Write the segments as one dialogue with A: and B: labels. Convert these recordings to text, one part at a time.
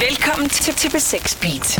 A: Velkommen til TP6 Beat.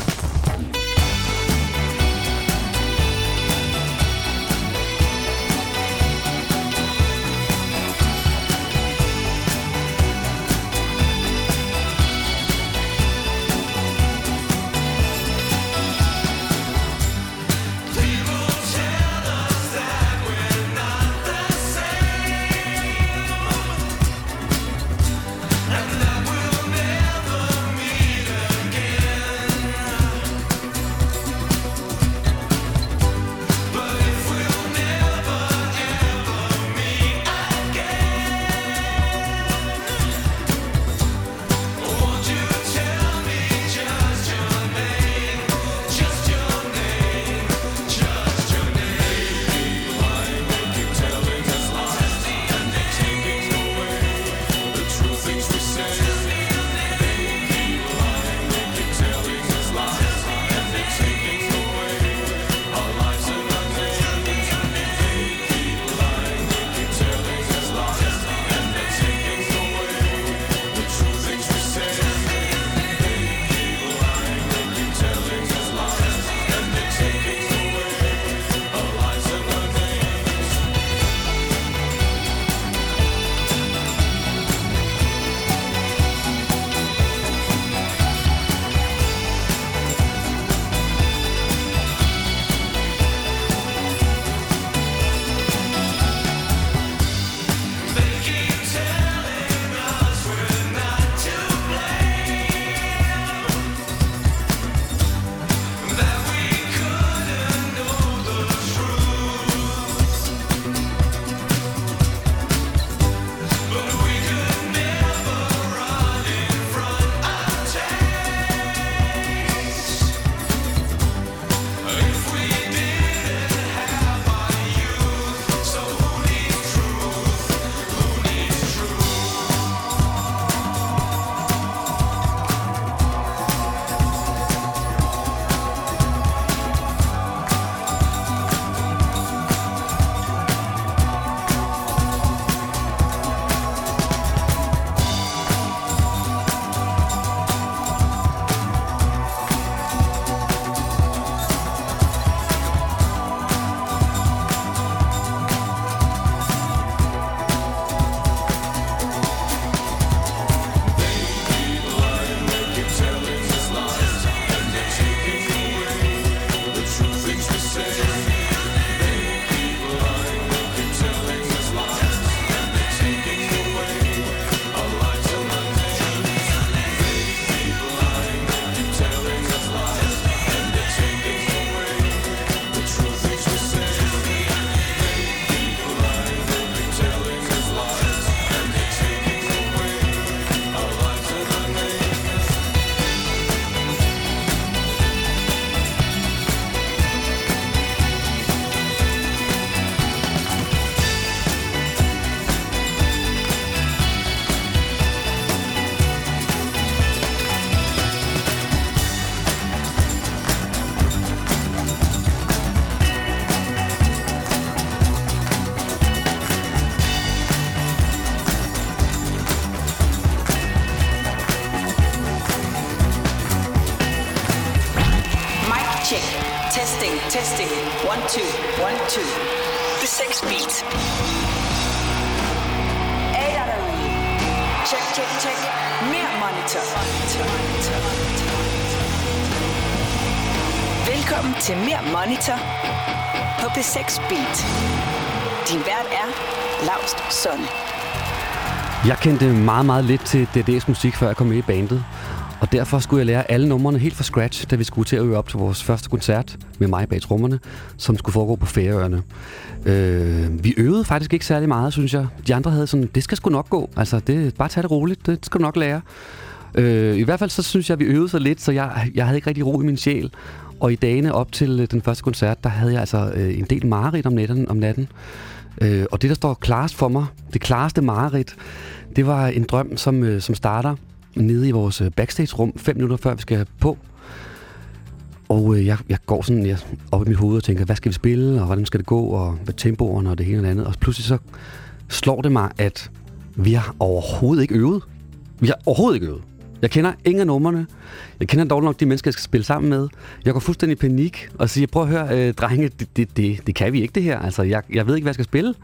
A: Testing, testing. One, two, one, two. The sex beat. Er der derude? Check, check, check. Mere monitor. monitor, monitor, monitor. Velkommen til Mere Monitor på P6 Beat. Din vært er Laust Sonne.
B: Jeg kendte meget, meget lidt til DD's musik, før jeg kom med i bandet. Og derfor skulle jeg lære alle numrene helt fra scratch, da vi skulle til at øve op til vores første koncert med mig bag trommerne, som skulle foregå på Færøerne. Øh, vi øvede faktisk ikke særlig meget, synes jeg. De andre havde sådan, det skal sgu nok gå. Altså, det, bare tage det roligt, det skal du nok lære. Øh, I hvert fald så synes jeg, at vi øvede så lidt, så jeg, jeg havde ikke rigtig ro i min sjæl. Og i dagene op til øh, den første koncert, der havde jeg altså øh, en del mareridt om natten. Om natten. Øh, og det, der står klarest for mig, det klareste mareridt, det var en drøm, som, øh, som starter nede i vores øh, backstage-rum, fem minutter før vi skal på. Og øh, jeg, jeg går sådan jeg, op i mit hoved og tænker, hvad skal vi spille, og hvordan skal det gå, og hvad tempoerne og det hele og det andet. Og pludselig så slår det mig, at vi har overhovedet ikke øvet. Vi har overhovedet ikke øvet. Jeg kender ingen af numrene. Jeg kender dog nok de mennesker, jeg skal spille sammen med. Jeg går fuldstændig i panik og siger, prøv at høre, øh, drenge, det, det, det, det kan vi ikke det her. Altså, jeg, jeg ved ikke, hvad jeg skal spille.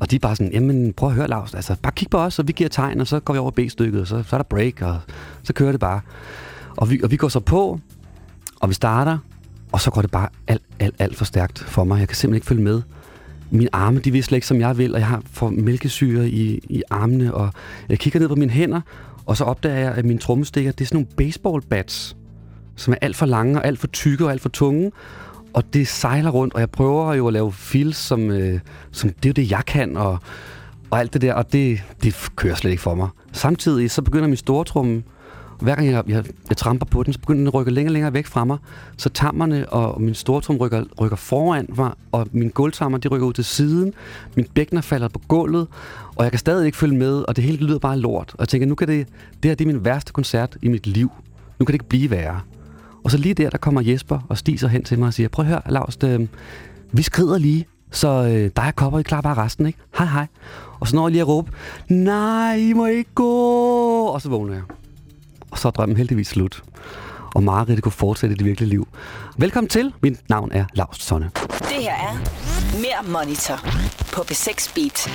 B: Og de er bare sådan, jamen prøv at høre, Lars, altså, bare kig på os, og vi giver tegn, og så går vi over B-stykket, og så, så er der break, og så kører det bare. Og vi, og vi går så på, og vi starter, og så går det bare alt, alt, alt for stærkt for mig. Jeg kan simpelthen ikke følge med. Mine arme, de vil slet ikke, som jeg vil, og jeg har for mælkesyre i, i armene, og jeg kigger ned på mine hænder, og så opdager jeg, at mine trommestikker, det er sådan nogle baseball bats, som er alt for lange og alt for tykke og alt for tunge. Og det sejler rundt, og jeg prøver jo at lave fills, som, øh, som det er jo det, jeg kan, og, og alt det der, og det, det kører slet ikke for mig. Samtidig så begynder min store tromme, hver gang jeg, jeg, jeg tramper på den, så begynder den at rykke længere og længere væk fra mig. Så tammerne og, min stortrum rykker, rykker foran mig, og min gulvtammer de rykker ud til siden. Min bækner falder på gulvet, og jeg kan stadig ikke følge med, og det hele lyder bare lort. Og jeg tænker, nu kan det, det her det er min værste koncert i mit liv. Nu kan det ikke blive værre. Og så lige der, der kommer Jesper og stiger hen til mig og siger, prøv at høre, Lars, øh, vi skrider lige, så øh, der er kopper, I klar bare resten, ikke? Hej, hej. Og så når jeg lige at råbe, nej, I må ikke gå, og så vågner jeg. Og så er drømmen heldigvis slut. Og Marit kunne fortsætte i det virkelige liv. Velkommen til. Mit navn er Lars Sonne.
C: Det her er Mere Monitor på B6 Beat.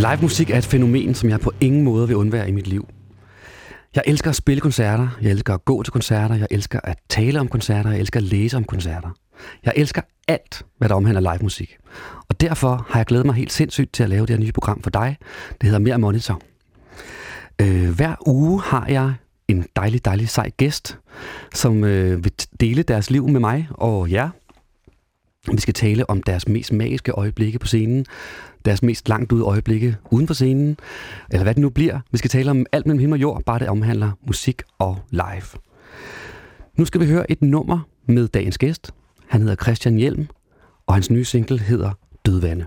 C: Live musik er et fænomen, som jeg på ingen måde vil undvære i mit liv. Jeg elsker at spille koncerter, jeg elsker at gå til koncerter, jeg elsker at tale om koncerter, jeg elsker at læse om koncerter. Jeg elsker alt, hvad der omhandler live musik. Og derfor har jeg glædet mig helt sindssygt til at lave det her nye program for dig. Det hedder Mere Monitor. Øh, hver uge har jeg en dejlig, dejlig sej gæst, som øh, vil dele deres liv med mig og jer. Vi skal tale om deres mest magiske øjeblikke på scenen, deres mest langt ude øjeblikke uden for scenen, eller hvad det nu bliver. Vi skal tale om alt mellem himmel og jord, bare det omhandler musik og live. Nu skal vi høre et nummer med dagens gæst. Han hedder Christian Hjelm, og hans nye single hedder Dødvande.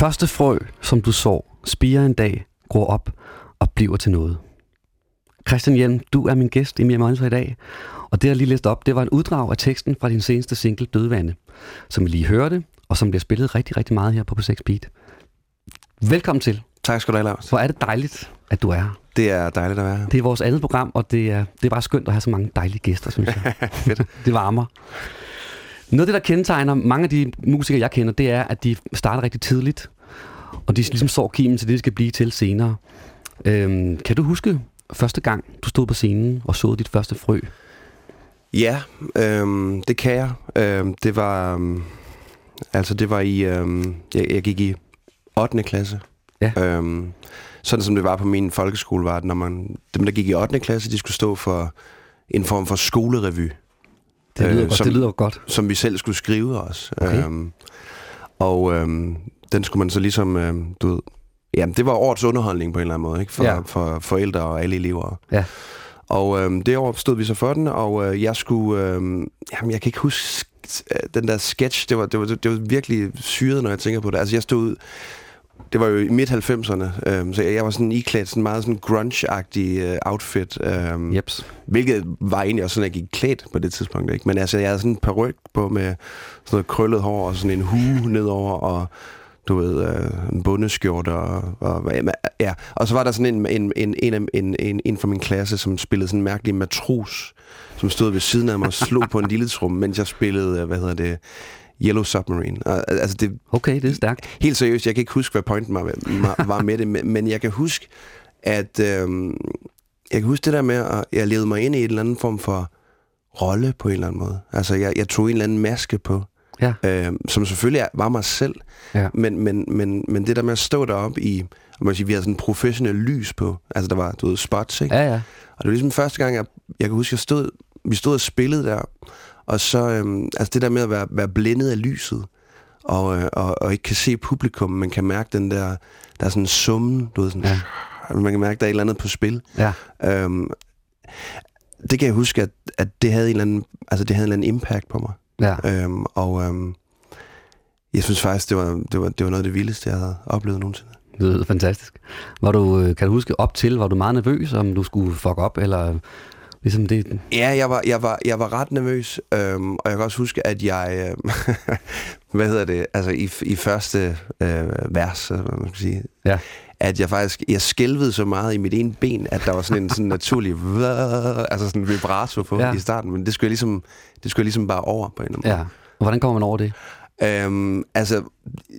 C: Første frø, som du så, spiger en dag, gror op og bliver til noget. Christian Hjelm, du er min gæst i Mere i dag, og det jeg lige læst op, det var en uddrag af teksten fra din seneste single Dødvande, som vi lige hørte, og som bliver spillet rigtig, rigtig meget her på P6 Beat. Velkommen til.
D: Tak skal du have, Lars.
C: Hvor er det dejligt, at du er her.
D: Det er dejligt at være her.
C: Det er vores andet program, og det er, det er bare skønt at have så mange dejlige gæster, synes jeg. Fedt. det varmer. Noget af det, der kendetegner mange af de musikere, jeg kender, det er, at de starter rigtig tidligt. Og de ligesom så kimen til det, de skal blive til senere. Øhm, kan du huske første gang, du stod på scenen og så dit første frø?
D: Ja, øhm, det kan jeg. Øhm, det var... Øhm, altså, det var i... Øhm, jeg, jeg gik i 8. klasse.
B: Ja.
D: Øhm, sådan som det var på min folkeskole, var at når man, dem, der gik i 8. klasse, de skulle stå for en form for skolerevy.
B: Det lyder,
D: Øh,
B: godt,
D: som-
B: det lyder godt.
D: som vi selv skulle skrive os.
B: Okay.
D: Øhm, og øhm, den skulle man så ligesom, øhm, du ved, jamen det var årets underholdning på en eller anden måde, ikke? For,
B: Ja.
D: for forældre og alle elever.
B: Ja.
D: Og øhm, det år stod vi så for den, og øh, jeg skulle, øhm, jamen jeg kan ikke huske øh, den der sketch, det var, det, var, det var virkelig syret, når jeg tænker på det. Altså jeg stod det var jo i midt-90'erne, øhm, så jeg, var sådan iklædt sådan meget sådan grunge-agtig øh, outfit. Øhm,
B: Jeps.
D: Hvilket var egentlig også sådan, jeg gik klædt på det tidspunkt. Ikke? Men altså, jeg havde sådan en peruk på med sådan noget krøllet hår og sådan en hue nedover og du ved, øh, en bundeskjorte og, og, ja. og så var der sådan en, en, en, en, en, en, en fra min klasse, som spillede sådan en mærkelig matros, som stod ved siden af mig og slog på en lille trum, mens jeg spillede, øh, hvad hedder det, Yellow Submarine. Og, altså det,
B: Okay, det er stærkt.
D: helt seriøst, jeg kan ikke huske, hvad pointen var, var- med det, men, jeg kan huske, at øhm, jeg kan huske det der med, at jeg levede mig ind i en eller anden form for rolle på en eller anden måde. Altså, jeg, jeg tog en eller anden maske på,
B: Ja.
D: øhm, som selvfølgelig var mig selv,
B: Ja.
D: men, men, men, men det der med at stå deroppe i, man sige, vi havde sådan professionel lys på, altså der var, du ved, spots, ikke?
B: Ja, ja.
D: Og det var ligesom første gang, jeg, jeg kan huske, jeg stod, vi stod og spillede der, og så, øhm, altså det der med at være, være blændet af lyset, og, øh, og, og ikke kan se publikum, men kan mærke den der, der er sådan en summen, du ved, sådan,
B: Ja.
D: ja. man kan mærke, der er et eller andet på spil.
B: Ja.
D: Øhm, det kan jeg huske, at, at det havde en eller anden, altså det havde en eller anden impact på mig.
B: Ja.
D: Øhm, og øhm, jeg synes faktisk, det var, det, var, det var noget af det vildeste, jeg havde oplevet nogensinde.
B: Det lyder fantastisk. Var du, øh, kan du huske op til, var du meget nervøs, om du skulle fuck op, eller ligesom det?
D: Ja, jeg var, jeg var, jeg var ret nervøs, øhm, og jeg kan også huske, at jeg, øh, hvad hedder det, altså i, i første øh, vers, hvad man skal sige,
B: Ja.
D: at jeg faktisk, jeg skælvede så meget i mit ene ben, at der var sådan en sådan naturlig, altså sådan en vibrato på
B: Ja.
D: i starten, men det skulle jeg ligesom, det skulle jeg ligesom bare over på en eller anden måde.
B: Ja. Og hvordan kommer man over det?
D: Øhm, altså,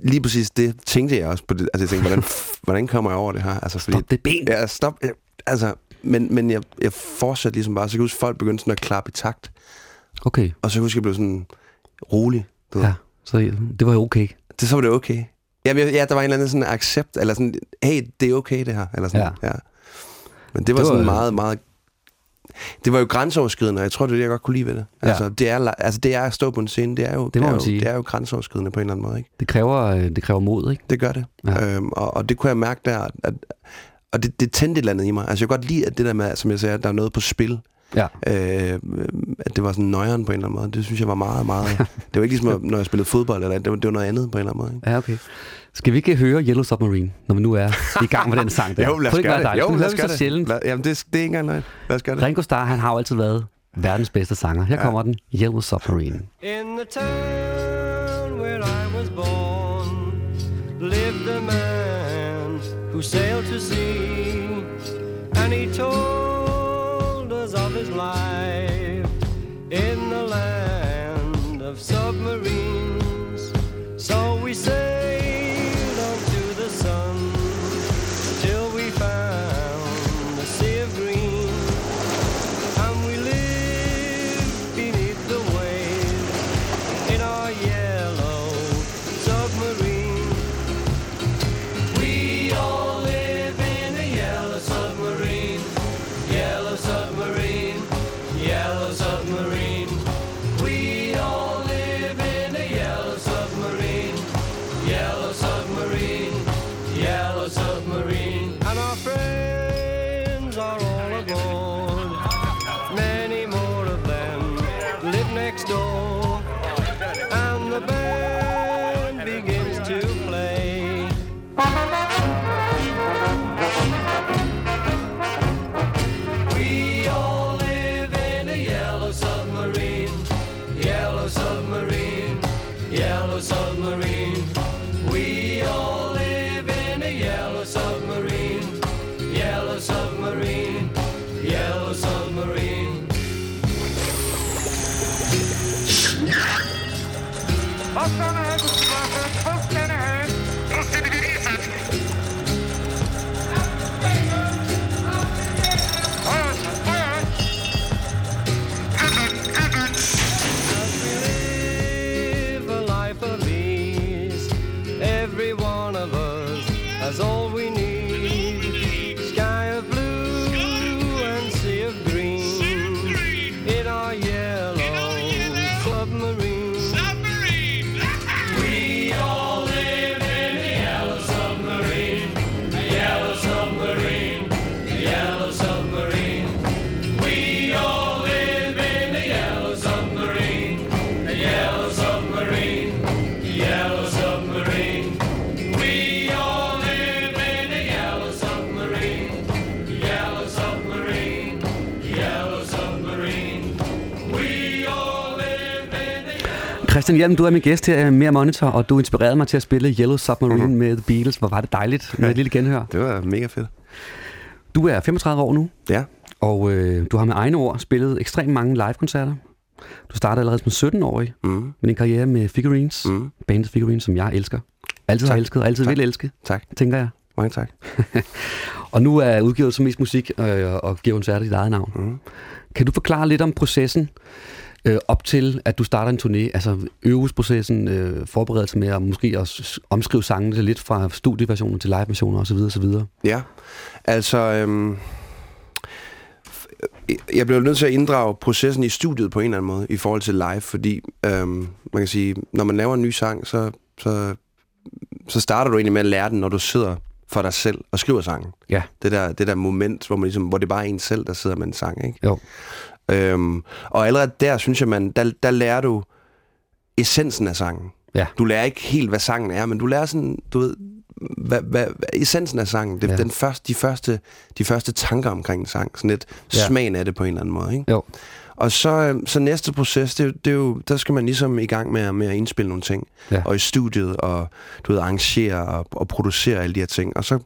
D: lige præcis det tænkte jeg også på det. Altså, jeg tænkte, hvordan, hvordan kommer jeg over det her? Altså, fordi,
B: Stop det ben.
D: Ja, stop. Altså, men, men jeg, jeg fortsatte ligesom bare, så jeg kan huske, folk begyndte sådan at klappe i takt.
B: Okay.
D: Og så kan jeg huske, jeg blev sådan rolig. Du ved.
B: Ja. Så det var jo okay.
D: Det, så var det okay. Jamen, jeg- ja, der var en eller anden sådan accept, eller sådan, hey, det er okay det her. Eller sådan,
B: Ja.
D: ja. Men det var,
B: Det
D: det
B: var-
D: sådan meget, meget... Det var jo grænseoverskridende, og jeg tror, det er det, jeg godt kunne lide ved det.
B: Ja.
D: Altså, det er, altså, det er at stå på en scene, det er jo,
B: må
D: det er jo,
B: sige.
D: det er jo grænseoverskridende på en eller anden måde, ikke?
B: Det kræver, øh, det kræver mod, ikke?
D: Det gør det.
B: Ja.
D: Øhm, og, og det kunne jeg mærke der, at og det, det tændte et eller andet i mig. Altså jeg kan godt lide, at det der med, som jeg sagde, at der er noget på spil.
B: Ja.
D: Øh, at det var sådan nøjeren på en eller anden måde. Det synes jeg var meget, meget... det var ikke ligesom, når jeg spillede fodbold, eller det var, det var noget andet på en eller anden måde. Ikke?
B: Ja, okay. Skal vi ikke høre Yellow Submarine, når vi nu er i gang med den sang der? Kunne det ikke være dejligt?
D: Jo, lad os gøre det.
B: sjældent.
D: Lad, jamen, det, det er ikke engang løgn. Lad os gøre det.
B: Ringo Starr, han har jo altid været verdens bedste sanger. Her kommer den, Yellow Submarine.
E: In the town where I was born lived a man who sailed to sea, and he told us of his life in the land of submarines. So we sailed
B: Hjelm, du er min gæst her i Mere Monitor, og du inspirerede mig til at spille Yellow Submarine mm-hmm. med The Beatles. Hvor var det dejligt med et lille genhør.
D: Det var mega fedt.
B: Du er 35 år nu,
D: Ja.
B: og øh, du har med egne ord spillet ekstremt mange live-koncerter. Du startede allerede som 17-årig
D: Mm.
B: med din karriere med Figurines, mm. Bandet Figurines, som jeg elsker. Altid har
D: Tak.
B: elsket, og altid
D: Tak.
B: vil elske,
D: Tak.
B: tænker jeg.
D: Mange tak.
B: Og nu er udgivet som mest musik øh, og giver koncerter dit eget navn.
D: Mm.
B: Kan du forklare lidt om processen øh, op til, at du starter en turné? Altså øvelsesprocessen, øh, forberedelse med at måske også omskrive sangene lidt fra studieversioner til live-versioner osv. osv.
D: Ja, altså... Øhm, jeg blev nødt til at inddrage processen i studiet på en eller anden måde i forhold til live, fordi øhm, man kan sige, når man laver en ny sang, så, så, så starter du egentlig med at lære den, når du sidder for dig selv og skriver sangen.
B: Ja.
D: Det der, det der moment, hvor, man ligesom, hvor det bare er en selv, der sidder med en sang. Ikke?
B: Jo.
D: Øhm, og allerede der, synes jeg, man, der, der lærer du essensen af sangen.
B: Ja.
D: Du lærer ikke helt, hvad sangen er, men du lærer sådan, du ved, hvad, hvad, essensen af sangen, det,
B: Ja.
D: den første, de, første, de første tanker omkring en sang, sådan lidt
B: ja.
D: smagen af det på en eller anden måde. Ikke?
B: Jo.
D: Og så, øh, så næste proces, det, det er jo, der skal man ligesom i gang med, at- med at indspille nogle ting.
B: Ja.
D: Og i studiet, og du ved, arrangere og, og producere alle de her ting. Og så,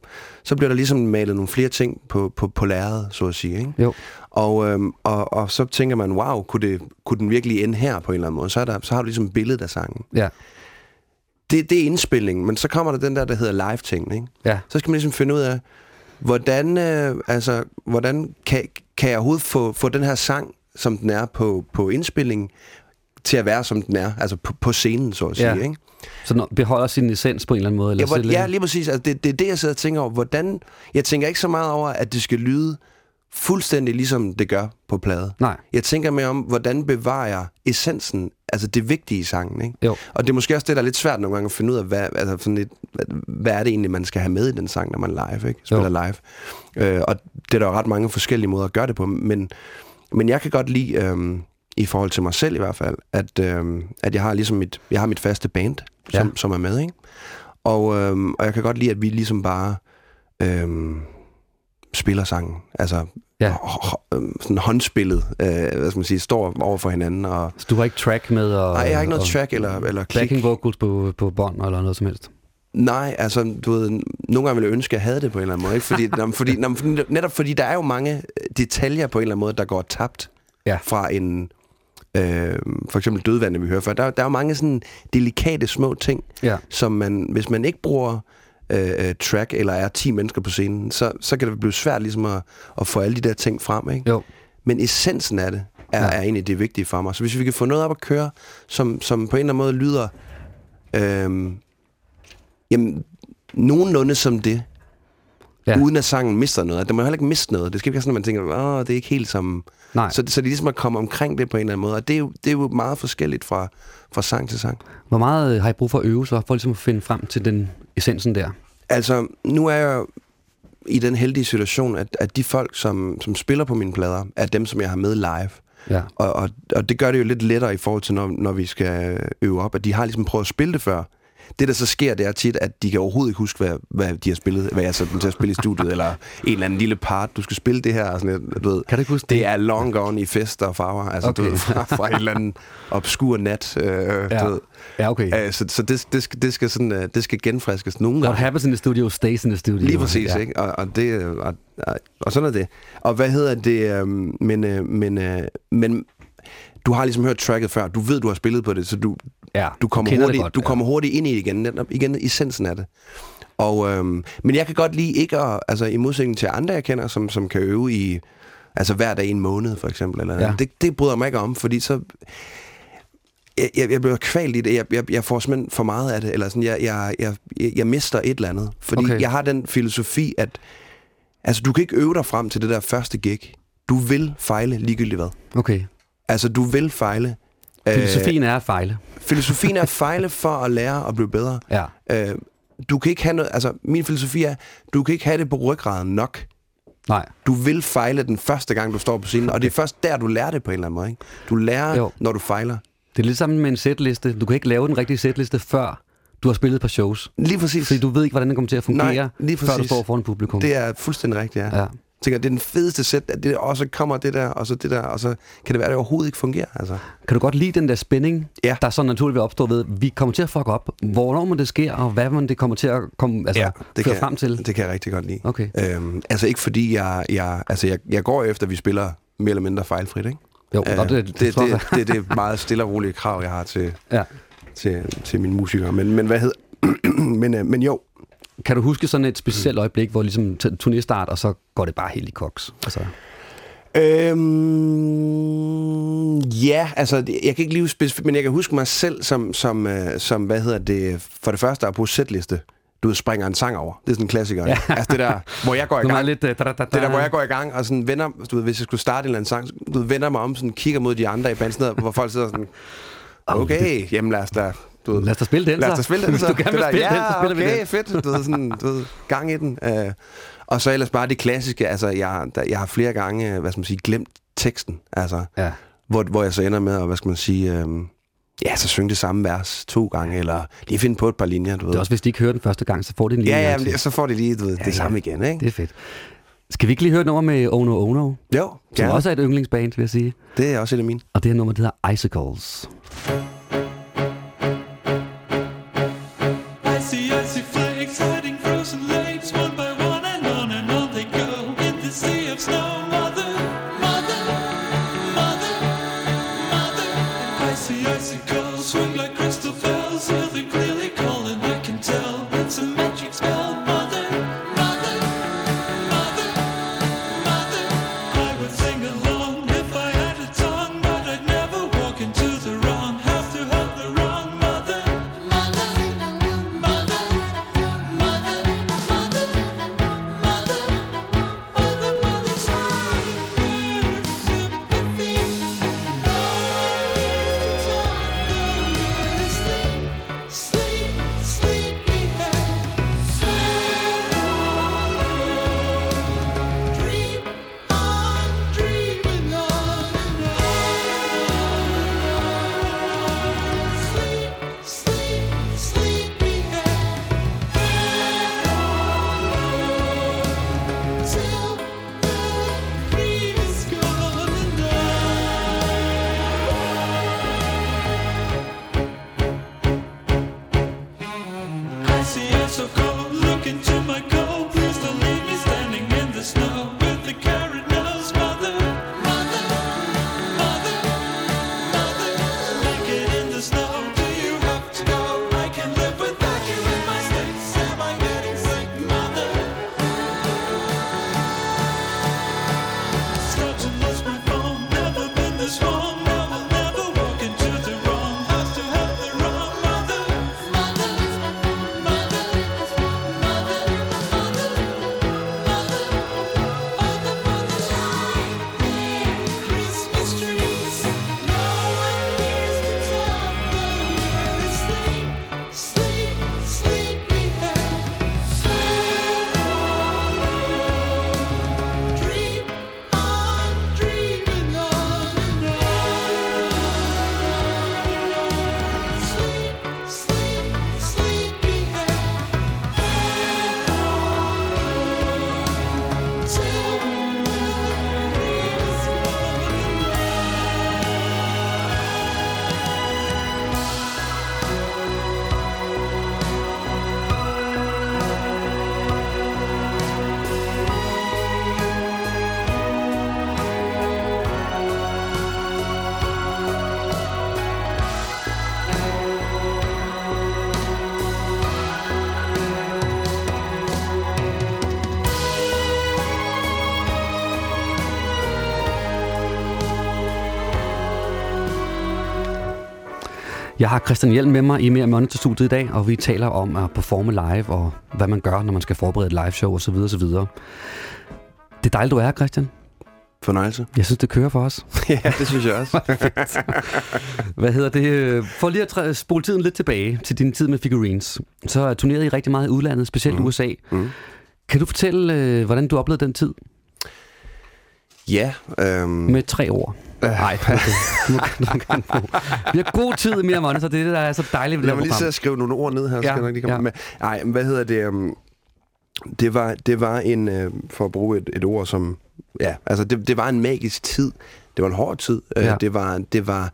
D: så bliver der ligesom malet nogle flere ting på, på, på lærredet, så at sige. Ikke?
B: Jo.
D: Og, øhm, og, og så tænker man, wow, kunne, det, kunne den virkelig ende her på en eller anden måde? Så, er der, så har du ligesom billedet af sangen.
B: Ja.
D: Det, det er indspillingen, men så kommer der den der, der hedder live-ting, ikke?
B: Ja.
D: Så skal man ligesom finde ud af, hvordan, øh, altså, hvordan kan, kan jeg overhovedet få, få den her sang, som den er på, på indspillingen, til at være, som den er, altså på, på scenen, så at sige,
B: Ja.
D: ikke?
B: Så den beholder sin essens på en eller anden måde? Eller
D: Ja, hvor, ja, lige præcis. Altså, det, det er det, jeg sidder og tænker over. Hvordan, jeg tænker ikke så meget over, at det skal lyde fuldstændig ligesom det gør på plade.
B: Nej.
D: Jeg tænker mere om, hvordan bevarer jeg essensen, altså det vigtige i sangen, ikke?
B: Jo.
D: Og det er måske også det, der er lidt svært nogle gange at finde ud af, hvad, altså sådan lidt, hvad, er det egentlig, man skal have med i den sang, når man live, ikke? spiller live. Øh, og det er der jo ret mange forskellige måder at gøre det på, men, men jeg kan godt lide, øhm, i forhold til mig selv i hvert fald, at, øhm, at jeg har ligesom mit, jeg har mit faste band, som,
B: Ja.
D: som er med, ikke? Og, øhm, og jeg kan godt lide, at vi ligesom bare øhm, spiller sangen. Altså
B: Ja.
D: øhm, sådan håndspillet, øh, hvad skal man sige, står over for hinanden. Og,
B: Så du har ikke track med? Og,
D: nej, jeg har ikke noget
B: og
D: track eller, eller klik.
B: Backing vocals på, på bånd eller noget som helst?
D: Nej, altså, du ved, nogle gange ville jeg ønske, at jeg havde det på en eller anden måde. Ikke? Fordi, nå, fordi, fordi, netop fordi der er jo mange øh, detaljer på en eller anden måde, der går tabt
B: Ja.
D: fra en, øh, for eksempel dødvande, vi hører før. Der, der er jo mange sådan delikate små ting,
B: Ja.
D: som man, hvis man ikke bruger øh, øh, track, eller er 10 mennesker på scenen, så, så kan det blive svært ligesom at, at få alle de der ting frem. Ikke?
B: Jo.
D: Men essensen af det er,
B: ja.
D: er egentlig det vigtige for mig. Så hvis vi kan få noget op at køre, som, som på en eller anden måde lyder øh, jamen, nogenlunde som det,
B: Ja.
D: uden at sangen mister noget. Det må heller ikke miste noget. Det skal ikke være sådan, at man tænker, åh, det er ikke helt som...
B: Nej.
D: Så, så det er ligesom at komme omkring det på en eller anden måde. Og det er jo, det er jo meget forskelligt fra, fra sang til sang.
B: Hvor meget har I brug for at øve så, for ligesom at finde frem til den essensen der?
D: Altså, nu er jeg i den heldige situation, at, at de folk, som, som spiller på mine plader, er dem, som jeg har med live.
B: Ja.
D: Og, og, og det gør det jo lidt lettere i forhold til, når, når vi skal øve op, at de har ligesom prøvet at spille det før. Det, der så sker, det er tit, at de kan overhovedet ikke huske, hvad, hvad de har spillet, hvad jeg så dem til at spille i studiet, eller en eller anden lille part, du skal spille det her, og sådan lidt, du ved.
B: Kan du ikke huske
D: det? er long gone i fester og farver, altså okay. du ved, fra, fra en eller anden obskur nat, øh,
B: Ja.
D: du ved.
B: Ja, okay.
D: Øh, så så det, det, skal, det, skal sådan, øh, det skal genfriskes nogle
B: What
D: gange.
B: happens in the studio stays in the studio.
D: Lige præcis,
B: ja.
D: ikke? Og, og, det, og, og, og sådan er det. Og hvad hedder det? øhm, men, øh, men, øh, men du har ligesom hørt tracket før. Du ved, du har spillet på det, så du,
B: Ja,
D: du kommer, hurtigt,
B: godt,
D: du kommer hurtigt ind i igen, igen i essensen af det. Og, øhm, men jeg kan godt lide ikke at, altså i modsætning til andre, jeg kender, som, som kan øve i, altså hver dag i en måned for eksempel, eller
B: ja.
D: det, det bryder mig ikke om, fordi så, jeg, jeg, jeg bliver kvalt i det, jeg, jeg, jeg får simpelthen for meget af det, eller sådan, jeg, jeg, jeg, jeg mister et eller andet, fordi
B: okay.
D: jeg har den filosofi, at altså, du kan ikke øve dig frem til det der første gig. Du vil fejle ligegyldigt hvad.
B: Okay.
D: Altså, du vil fejle,
B: Filosofien er at fejle.
D: Øh, filosofien er at fejle for at lære at blive bedre.
B: Ja.
D: Øh, du kan ikke have noget, altså min filosofi er, du kan ikke have det på ryggraden nok.
B: Nej.
D: Du vil fejle den første gang, du står på scenen, og det er først der, du lærer det på en eller anden måde. Ikke? Du lærer,
B: Jo.
D: når du fejler.
B: Det er lidt sammen med en setliste. Du kan ikke lave den rigtige setliste, før du har spillet et par shows.
D: Lige præcis.
B: Fordi du ved ikke, hvordan den kommer til at fungere,
D: Nej, lige
B: før du står foran publikum.
D: Det er fuldstændig rigtigt, ja.
B: Ja.
D: Ja. Tænker, det er den fedeste sæt, at det, og så kommer det der, og så det der, og så kan det være, at det overhovedet ikke fungerer. Altså.
B: Kan du godt lide den der spænding,
D: Ja.
B: der så naturligt vil opstå ved, vi kommer til at fuck op. Hvornår man det sker, og hvad man det kommer til at komme, altså,
D: det
B: føre
D: kan,
B: frem til?
D: Det kan jeg rigtig godt lide.
B: Okay.
D: Øhm, altså ikke fordi jeg, jeg, altså jeg, jeg går efter, at vi spiller mere eller mindre fejlfrit, ikke?
B: Jo,
D: Øh,
B: det,
D: det,
B: det,
D: det, det, det er meget stille og rolige krav, jeg har til,
B: Ja.
D: til, til mine musikere. Men, men hvad hedder... men, øh, men jo,
B: Kan du huske sådan et specielt øjeblik, hvor ligesom t- turnéstart, og så går det bare helt i koks? Altså,
D: Øhm, ja, altså, jeg kan ikke lige specifikt, men jeg kan huske mig selv som, som, øh, som hvad hedder det, for det første er på sætliste. Du springer en sang over. Det er sådan en klassiker. Ja. Altså det der, hvor jeg går i
B: er
D: gang.
B: lidt... Uh, da, da, da,
D: Det der, hvor jeg går i gang og sådan vender, du ved, hvis jeg skulle starte en eller anden sang, du ved, vender mig om, sådan kigger mod de andre i noget, hvor folk sidder sådan, okay, jamen lad os da, du ved,
B: Lad os da spille den,
D: lad os
B: så.
D: da spille den,
B: Hvis
D: så.
B: du gerne vil spille
D: ja,
B: den, så spiller vi
D: okay,
B: den.
D: fedt, du ved, sådan, du ved, gang i den. Øh, og så ellers bare det klassiske, altså, jeg, der, jeg har flere gange, hvad skal man sige, glemt teksten, altså,
B: Ja.
D: hvor, hvor jeg så ender med at, hvad skal man sige, øh, ja, så synge det samme vers to gange, eller lige finde på et par linjer, du ved.
B: Det er også, hvis de ikke hører den første gang, så får de en lille
D: ja, ja, men så får de lige, du ved, det
B: ja.
D: samme igen, ikke?
B: Det er fedt. Skal vi ikke lige høre et nummer med Ono Ono,
D: jo,
B: som
D: ja,
B: også er et yndlingsband, vil jeg sige.
D: det er også et af mine.
B: Og det her nummer, det hedder Icicles.
F: Icy,
B: Jeg har Christian Hjelm med mig i Mere Monitor studiet i dag, og vi taler om at performe live, og hvad man gør, når man skal forberede et liveshow osv. osv. Det er dejligt, du er her, Christian.
D: Fornøjelse.
B: Jeg synes, det kører for os.
D: ja, det synes jeg også.
B: Hvad hedder det? For lige at træ- spole tiden lidt tilbage til din tid med figurines, så turnerede I rigtig meget i udlandet, specielt mm. USA.
D: Mm.
B: Kan du fortælle, øh, hvordan du oplevede den tid
D: ja, øhm,
B: med tre ord? Nej, du. Vi har god tid mere monitor, det er det, der er så dejligt ved det
D: Lad mig lige sidde og skrive nogle ord ned her, så
B: Ja,
D: skal jeg nok lige komme
B: ja.
D: med. Nej, hvad hedder det? Um, det var, det var en, øh, for at bruge et, et ord som, ja, altså det, det var en magisk tid. Det var en hård tid.
B: Ja.
D: Ja. Det var, det var,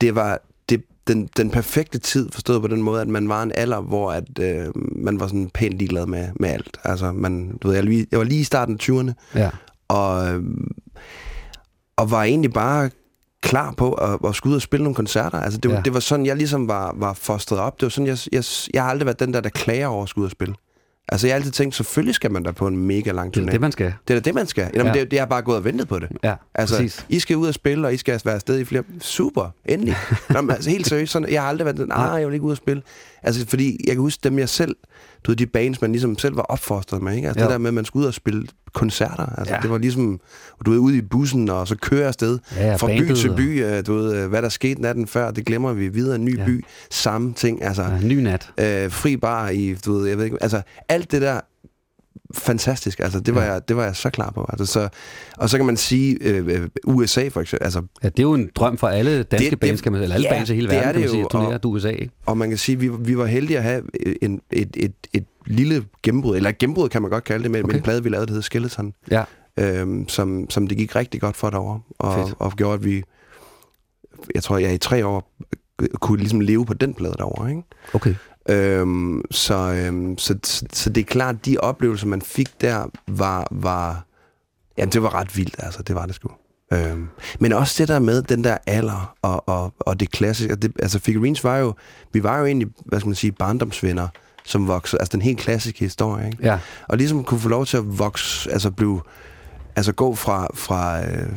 D: det var det, den, den perfekte tid, forstået på den måde, at man var en alder, hvor at, øh, man var sådan pænt ligeglad med, med alt. Altså, man, du ved, jeg, jeg var lige i starten af 20'erne,
B: Ja.
D: og, øhm, og var egentlig bare klar på at, at skulle ud og spille nogle koncerter. Altså, det, var, Ja. det var sådan, jeg ligesom var, var fostret op. Det var sådan, jeg, jeg, jeg har aldrig været den der, der klager over at skulle ud og spille. Altså, jeg har altid tænkt, selvfølgelig skal man da på en mega lang
B: Det
D: turné.
B: er det, man skal.
D: det er det, man skal. Jamen,
B: Ja.
D: det, det har bare gået og ventet på det.
B: Ja,
D: Altså,
B: præcis.
D: I skal ud og spille, og I skal være afsted i flere... Super, endelig. Nå, men, altså, helt seriøst, sådan, jeg har aldrig været den, nej, jeg vil ikke ud og spille. Altså, fordi jeg kan huske dem, jeg selv... Du ved, de bands, man ligesom selv var opfostret med, ikke? Altså,
B: Jo.
D: det der med, at man skulle ud og spille koncerter. Altså,
B: Ja.
D: ja. det var ligesom... Du ved, ude i bussen, og så kører afsted
B: Ja, ja,
D: fra by
B: bandet
D: til
B: og-
D: by. øh, Du ved, øh, hvad der skete natten før, det glemmer vi. Videre en ny
B: Ja.
D: ja. by. Samme ting, altså...
B: Ja, ny nat.
D: Øh, fri bar i, du ved, jeg ved ikke... Altså, alt det der fantastisk. Altså, det var,
B: Ja.
D: jeg, det var jeg så klar på. Altså, så, og så kan man sige, øh, øh, USA for eksempel, altså
B: Ja, det er jo en drøm for alle danske
D: Det- det-
B: bands, kan man, eller alle
D: ja,
B: bands i hele
D: det er
B: verden, kan
D: det
B: man sige,
D: jo,
B: at
D: og-
B: USA, ikke?
D: Og man kan sige, at vi, vi var heldige at have en, et, et, et lille gennembrud, eller et gennembrud kan man godt kalde det, med, okay.
B: Okay.
D: med en plade, vi lavede, der hed Skeleton,
B: Ja,
D: øhm, som, som det gik rigtig godt for derovre, og,
B: Fedt.
D: og gjorde, at vi, jeg tror, jeg i tre år kunne ligesom leve på den plade derovre, ikke?
B: okay.
D: Øhm, så, øhm, så, så, så det er klart, at de oplevelser, man fik der, var, var ja, det var ret vildt, altså, det var det sgu. Øhm, men også det der med den der alder og, og, og det klassiske, det, altså Figurines var jo, vi var jo egentlig, hvad skal man sige, barndomsvenner, som voksede, altså den helt klassiske historie, ikke?
B: Ja,
D: Og ligesom kunne få lov til at vokse, altså blive, altså gå fra, fra øh,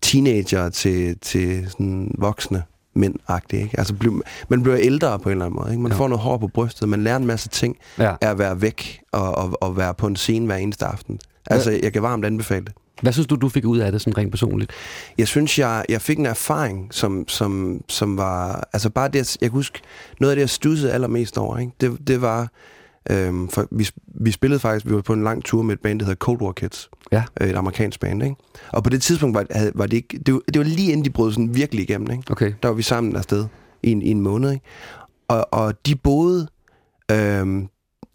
D: teenager til, til sådan voksne mænd ikke? Altså blive, man bliver ældre på en eller anden måde, ikke? Man
B: Ja.
D: ja. får noget hår på brystet, man lærer en masse ting
B: ja.
D: af at være væk og, og, og være på en scene hver eneste aften. Altså, jeg kan varmt anbefale det.
B: Hvad synes du, du fik ud af det, sådan rent personligt?
D: Jeg synes, jeg, jeg fik en erfaring, som, som, som var... Altså bare det, jeg kan huske, noget af det, jeg stussede allermest over, ikke? Det, det var... Øhm, for vi, vi spillede faktisk, vi var på en lang tur med et band, der hedder Cold War Kids.
B: Ja.
D: Øh, Et amerikansk band, ikke? Og på det tidspunkt var, havde, var det ikke... Det var, det var lige inden de brød sådan virkelig igennem, ikke?
B: Okay.
D: Der var vi sammen afsted i en, i en måned, ikke? Og, og de boede... Øhm, jamen,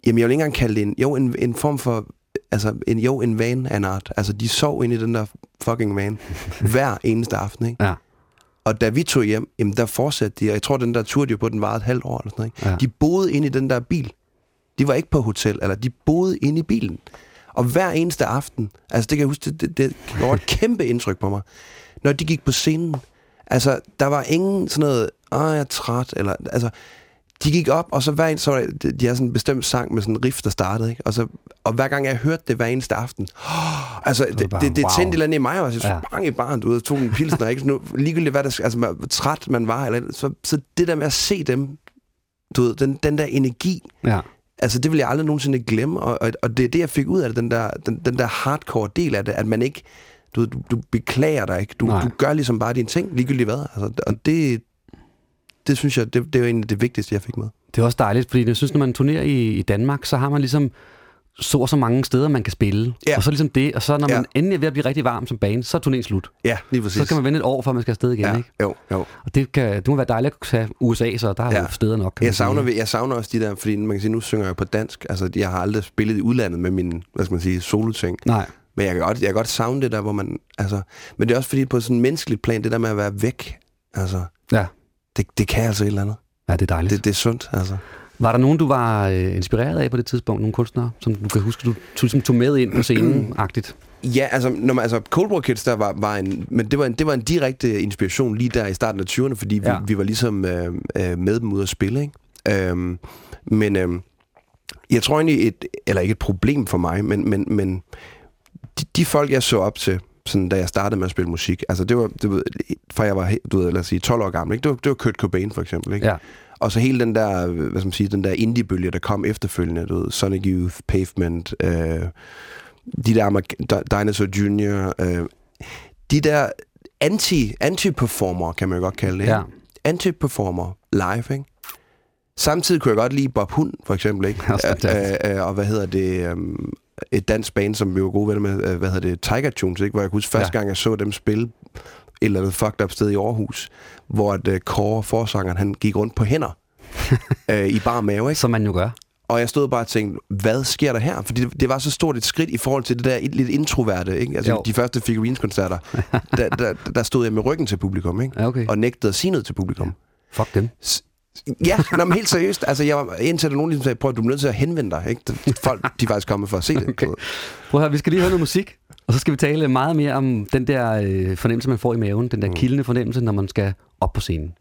D: jeg vil ikke engang kalde det en... Jo, en, en form for... Altså, en, jo, en van af en art. Altså, de sov inde i den der fucking van hver eneste aften, ikke?
B: Ja.
D: Og da vi tog hjem, jamen der fortsatte de, og jeg tror, den der tur, de på, den varede et halvt år eller sådan noget. Ikke?
B: Ja.
D: De boede inde i den der bil. De var ikke på hotel, eller de boede inde i bilen. Og hver eneste aften, altså det kan jeg huske, det, det, det gjorde et kæmpe indtryk på mig. Når de gik på scenen, altså der var ingen sådan noget, åh jeg er træt, eller altså, de gik op, og så hver en, så var der, de havde sådan en bestemt sang med sådan en riff, der startede, ikke? Og, så, og hver gang jeg hørte det hver eneste aften, altså det, det,
B: bare,
D: det, det
B: wow.
D: tændte et eller andet i mig også. Jeg
B: Ja.
D: ja. sprang i barn, du ved, tog en pilsner, ikke? Nu, ligegyldigt hvad der, altså hvor træt man var, eller, så, så det der med at se dem, du ved, den, den der energi,
B: Ja.
D: Altså det vil jeg aldrig nogensinde glemme, og, og, og det er det, jeg fik ud af det, den der, den, den der hardcore del af det, at man ikke, du, du, du beklager dig ikke, du,
B: Nej.
D: du gør ligesom bare dine ting, ligegyldigt hvad, altså, og det, det synes jeg, det, det er jo egentlig det vigtigste, jeg fik med.
B: Det er også dejligt, fordi jeg synes, når man turnerer i, i Danmark, så har man ligesom så og så mange steder, man kan spille.
D: Ja.
B: Og så ligesom det, og så når man
D: Ja.
B: endelig er ved at blive rigtig varm som band, så er turneringen slut.
D: Ja, lige præcis.
B: Så skal man vente et år, før man skal afsted igen,
D: ja,
B: ikke?
D: jo, jo.
B: Og det, kan, det må være dejligt at tage USA, så der er
D: Ja.
B: jo steder nok. kan
D: Jeg savner,
B: sige.
D: jeg savner også de der, fordi man kan sige, nu synger jeg på dansk. Altså, jeg har aldrig spillet i udlandet med min, hvad skal man sige, solo-ting.
B: Nej,
D: Men jeg kan, godt, jeg kan godt savne det der, hvor man, altså... Men det er også fordi, på sådan en menneskeligt plan, det der med at være væk, altså...
B: ja.
D: Det, det kan altså et eller andet.
B: Ja, det er dejligt.
D: Det, det er sundt, altså.
B: Var der nogen, du var øh, inspireret af på det tidspunkt? Nogle kunstnere, som du kan huske, du, tog med ind på scenen-agtigt?
D: Ja, altså, når man, altså Cold War Kids, der var, var en, men det var en, det var en direkte inspiration lige der i starten af 20'erne, fordi vi,
B: Ja.
D: ja. vi var ligesom øh, øh, med dem ud at spille, ikke? Øhm, men øhm, jeg tror egentlig, et, eller ikke et problem for mig, men, men, men de, de folk, jeg så op til, sådan, da jeg startede med at spille musik. Altså, det var, det var fra jeg var, du ved, lad os sige, 12 år gammel, ikke? Det var, det var Kurt Cobain, for eksempel, ikke?
C: Ja.
D: Og så hele den der, hvad skal man sige, den der indie-bølge, der kom efterfølgende, du ved, Sonic Youth, Pavement, øh, de der Dinosaur Jr., øh, de der anti, anti-performer, kan man jo godt kalde det?
C: Ja.
D: Anti-performer live, ikke? Samtidig kunne jeg godt lide Bob Hund, for eksempel, ikke?
C: Fantastisk.
D: Øh, øh, og hvad hedder det... Um, et dansk band, som vi var gode venner med, øh, hvad hedder det, Tiger Tunes, ikke? Hvor jeg kunne huske første
C: Ja.
D: gang, jeg så dem spille et eller andet fucked up sted i Aarhus, hvor at, uh, Kåre, forsangeren, han gik rundt på hænder øh, i bar mave, ikke?
C: Som man jo gør.
D: Og jeg stod bare og tænkte, hvad sker der her? Fordi det, det var så stort et skridt i forhold til det der lidt introverte, ikke? Altså
C: Jo.
D: de første figurines-koncerter, der, der, der stod jeg med ryggen til publikum, ikke?
C: Okay.
D: Og nægtede at sige noget til publikum.
C: Fuck dem.
D: Ja, nå, men helt seriøst. Altså, jeg var, indtil der nogen ligesom sagde, prøv, du er nødt til at henvende dig. Ikke? Folk, de er faktisk kommet for at se det.
C: Okay. Prøv høre, vi skal lige høre noget musik, og så skal vi tale meget mere om den der øh, fornemmelse, man får i maven. Den der kildende fornemmelse, når man skal op på scenen.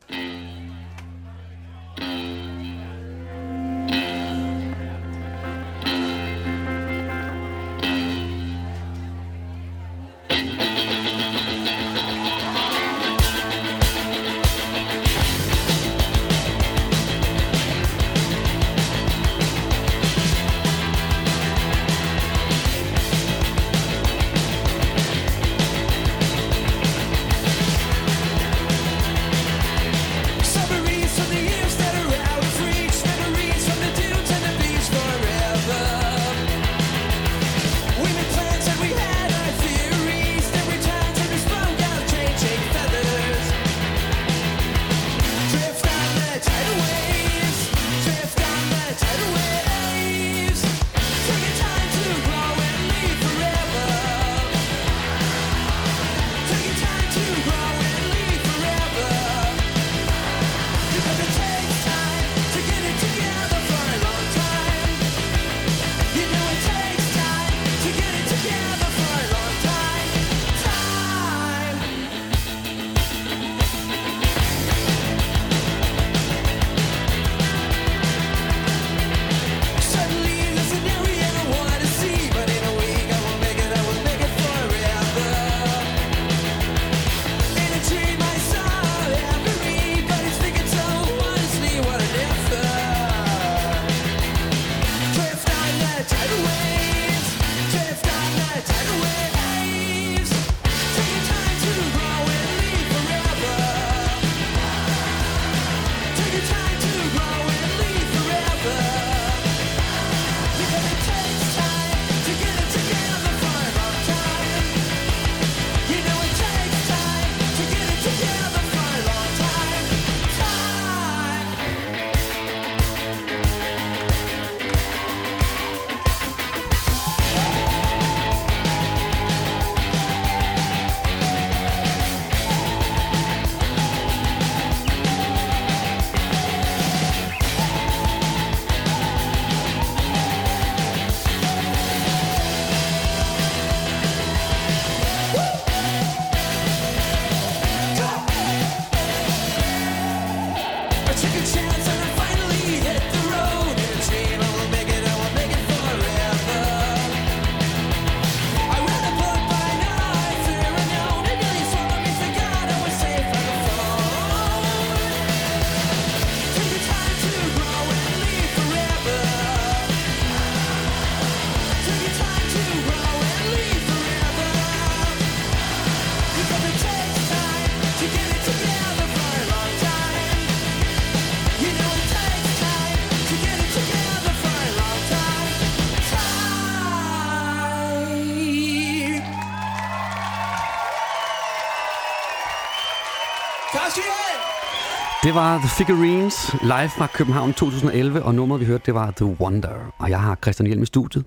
C: Var The Figurines live fra København 2011, og nummeret vi hørte, det var The Wonder. Og jeg har Christian Hjelm i studiet.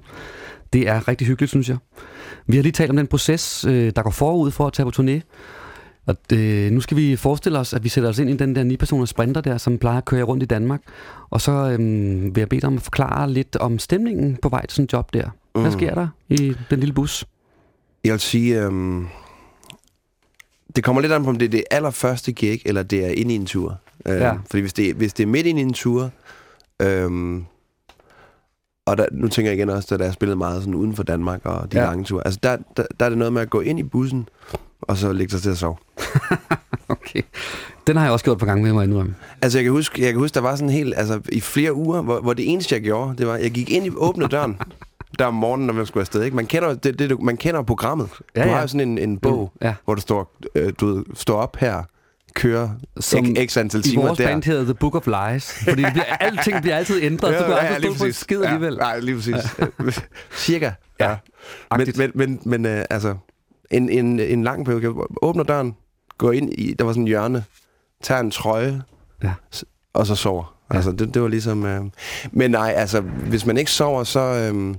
C: Det er rigtig hyggeligt, synes jeg. Vi har lige talt om den proces, øh, der går forud for at tage på turné. Og det, nu skal vi forestille os, at vi sætter os ind i den der 9-personers sprinter der, som plejer at køre rundt i Danmark. Og så øhm, vil jeg bede dig om at forklare lidt om stemningen på vej til sådan en job der. Hvad
D: Mm.
C: sker der i den lille bus?
D: Jeg vil sige, øhm, det kommer lidt an på, om det er det allerførste gig, eller det er ind i en tur. Øh,
C: Ja.
D: Fordi hvis det, hvis det er midt ind i en tur, øhm, og der, nu tænker jeg igen også, da jeg spillede meget sådan uden for Danmark og de
B: Ja.
D: lange ture. Altså der, der, der er det noget med at gå ind i bussen, og så ligge sig til at sove.
B: Okay. Den har jeg også gjort på gang med, jeg indrømme.
D: Altså jeg kan huske, jeg kan huske der var sådan helt, altså i flere uger, hvor, hvor det eneste jeg gjorde, det var, jeg gik ind i åbne døren, der om morgenen, når man skulle afsted. Ikke? Man, kender, det, det, man kender programmet.
B: Ja,
D: du
B: ja.
D: har jo sådan en, en bog,
B: Mm, ja.
D: hvor der står, øh, du står op her, kører
B: Som
D: Som x antal
B: I
D: timer
B: vores
D: der.
B: band hedder The Book of Lies, fordi det bliver, alting bliver altid ændret, så du kan aldrig stå på skid alligevel.
D: Ja, nej, lige præcis. Ja. Cirka. Ja. Men,
B: agtigt.
D: men, men, men øh, altså, en, en, en lang periode, åbner døren, går ind i, der var sådan en hjørne, tager en trøje,
B: Ja.
D: og så sover. Altså, det, det var ligesom... Øh, men nej, altså, hvis man ikke sover, så... Øh,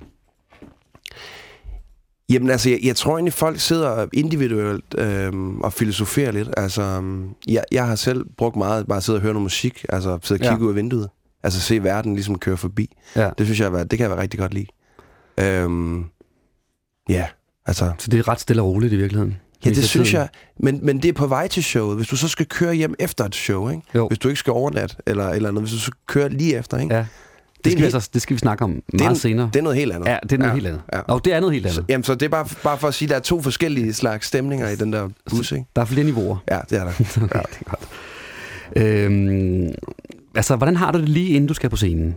D: Jamen altså, jeg, jeg tror egentlig, folk sidder individuelt øhm, og filosoferer lidt. Altså, øhm, jeg, jeg har selv brugt meget bare at sidde og høre noget musik, altså sidde og
B: Ja.
D: kigge ud af vinduet. Altså se verden ligesom køre forbi.
B: Ja.
D: Det synes jeg, det kan jeg være rigtig godt lide. Øhm, ja, altså...
B: Så det er ret stille og roligt i virkeligheden.
D: Ja, det synes
B: tiden.
D: jeg. Men, men det er på vej til showet. Hvis du så skal køre hjem efter et show, ikke?
B: Jo.
D: Hvis du ikke skal overnatte, eller, eller andet, hvis du så kører lige efter, ikke?
B: Ja.
D: Det,
B: skal, vi altså, det skal vi snakke om
D: det,
B: meget
D: en,
B: senere.
D: det er noget helt andet.
B: Ja, det er noget
D: Ja,
B: helt andet.
D: ja.
B: Og det er noget helt andet.
D: Så, jamen, så det er bare, bare for at sige, at der er to forskellige slags stemninger i den der bus, ikke?
B: Der er flere niveauer.
D: Ja, det er der.
B: Okay, det er godt. Øhm, altså, hvordan har du det lige inden du skal på scenen?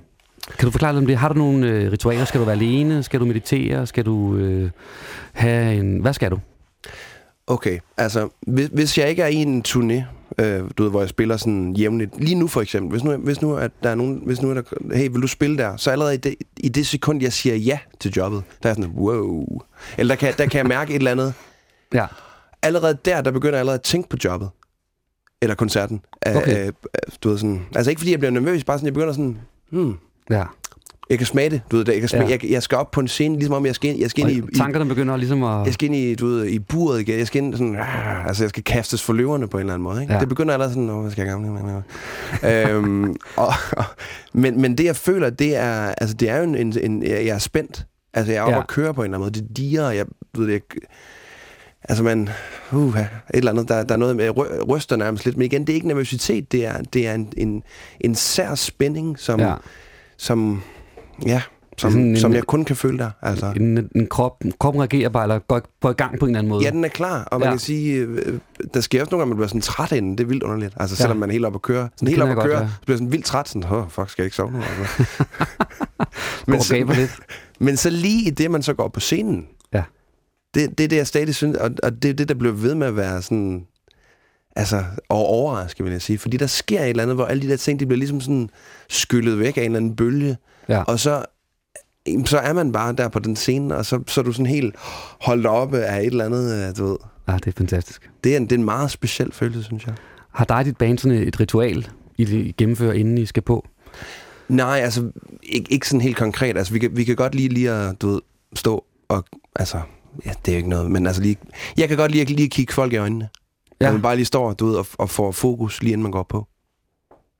B: Kan du forklare lidt om det? Har du nogle øh, ritualer? Skal du være alene? Skal du meditere? Skal du øh, have en... Hvad skal du?
D: Okay, altså, hvis, hvis jeg ikke er i en turné, øh, du ved, hvor jeg spiller sådan jævnligt, lige nu for eksempel, hvis nu, hvis nu at der er nogen, hvis nu er der, hey, vil du spille der? Så allerede i det, i det sekund, jeg siger ja til jobbet, der er sådan, wow. Eller der kan, der kan jeg mærke et eller andet.
B: Ja.
D: Allerede der, der begynder jeg allerede at tænke på jobbet. Eller koncerten. Øh,
B: Okay.
D: øh, du ved sådan, altså ikke fordi jeg bliver nervøs, bare sådan, jeg begynder sådan, hmm,
B: Ja.
D: Jeg kan smage det, du ved, jeg, kan smage,
B: Ja.
D: jeg, jeg skal op på en scene, ligesom om jeg skal ind, jeg skal ind i,
B: Og
D: i
B: tankerne begynder ligesom at...
D: jeg skal ind i, du ved, i buret igen. Jeg skal ind sådan, ah, altså jeg skal kastes for løverne på en eller anden måde. Ikke?
B: Ja.
D: Det begynder allerede sådan, åh, hvad skal jeg gamle? øhm, og, og, men, men det jeg føler, det er, altså det er jo en, en, en jeg jeg er spændt. Altså jeg er oppe
B: Ja.
D: og køre på en eller anden måde. Det diger, jeg du ved, jeg, altså man, uh, et eller andet, der, der er noget med, ry- ryster nærmest lidt, men igen, det er ikke nervøsitet, det er, det er en, en, en sær spænding, som,
B: ja.
D: som, ja, som,
B: sådan en-
D: som jeg kun kan føle der. Altså.
B: En, en krop, kroppen reagerer bare, eller går, går i gang på en eller anden måde.
D: Ja, den er klar, og man
B: Ja.
D: kan sige, øh, der sker også nogle gange, man bliver sådan træt inden. Det er vildt underligt. Altså, selvom
B: Ja.
D: man er helt oppe at køre. Sådan helt oppe at køre,
B: ja.
D: så bliver sådan vildt træt. Sådan, åh, fuck, skal jeg ikke sove nu? Altså.
B: Og
D: så,
B: lidt.
D: men så lige i det, man så går på scenen,
B: Ja.
D: det, det er det, jeg stadig synes, og, og det er det, der bliver ved med at være sådan, altså, og overrasket, vil jeg sige. Fordi der sker et eller andet, hvor alle de der ting, de bliver ligesom sådan skyllet væk af en eller anden bølge.
B: Ja.
D: Og så, så er man bare der på den scene, og så, så er du sådan helt holdt oppe af et eller andet, øh, du ved.
B: ja, det er fantastisk.
D: Det er en, det er en meget speciel følelse, synes jeg.
B: Har dig og dit band sådan et ritual, I gennemfører, inden I skal på?
D: Nej, altså, ikke, ikke sådan helt konkret. Altså, vi kan, vi kan godt lige, lige at, du ved, stå og, altså, ja, det er jo ikke noget, men altså lige, jeg kan godt lige, lige at kigge folk i øjnene. Ja.
B: Ja.
D: Man bare lige står, du ved, og, og får fokus lige inden man går på.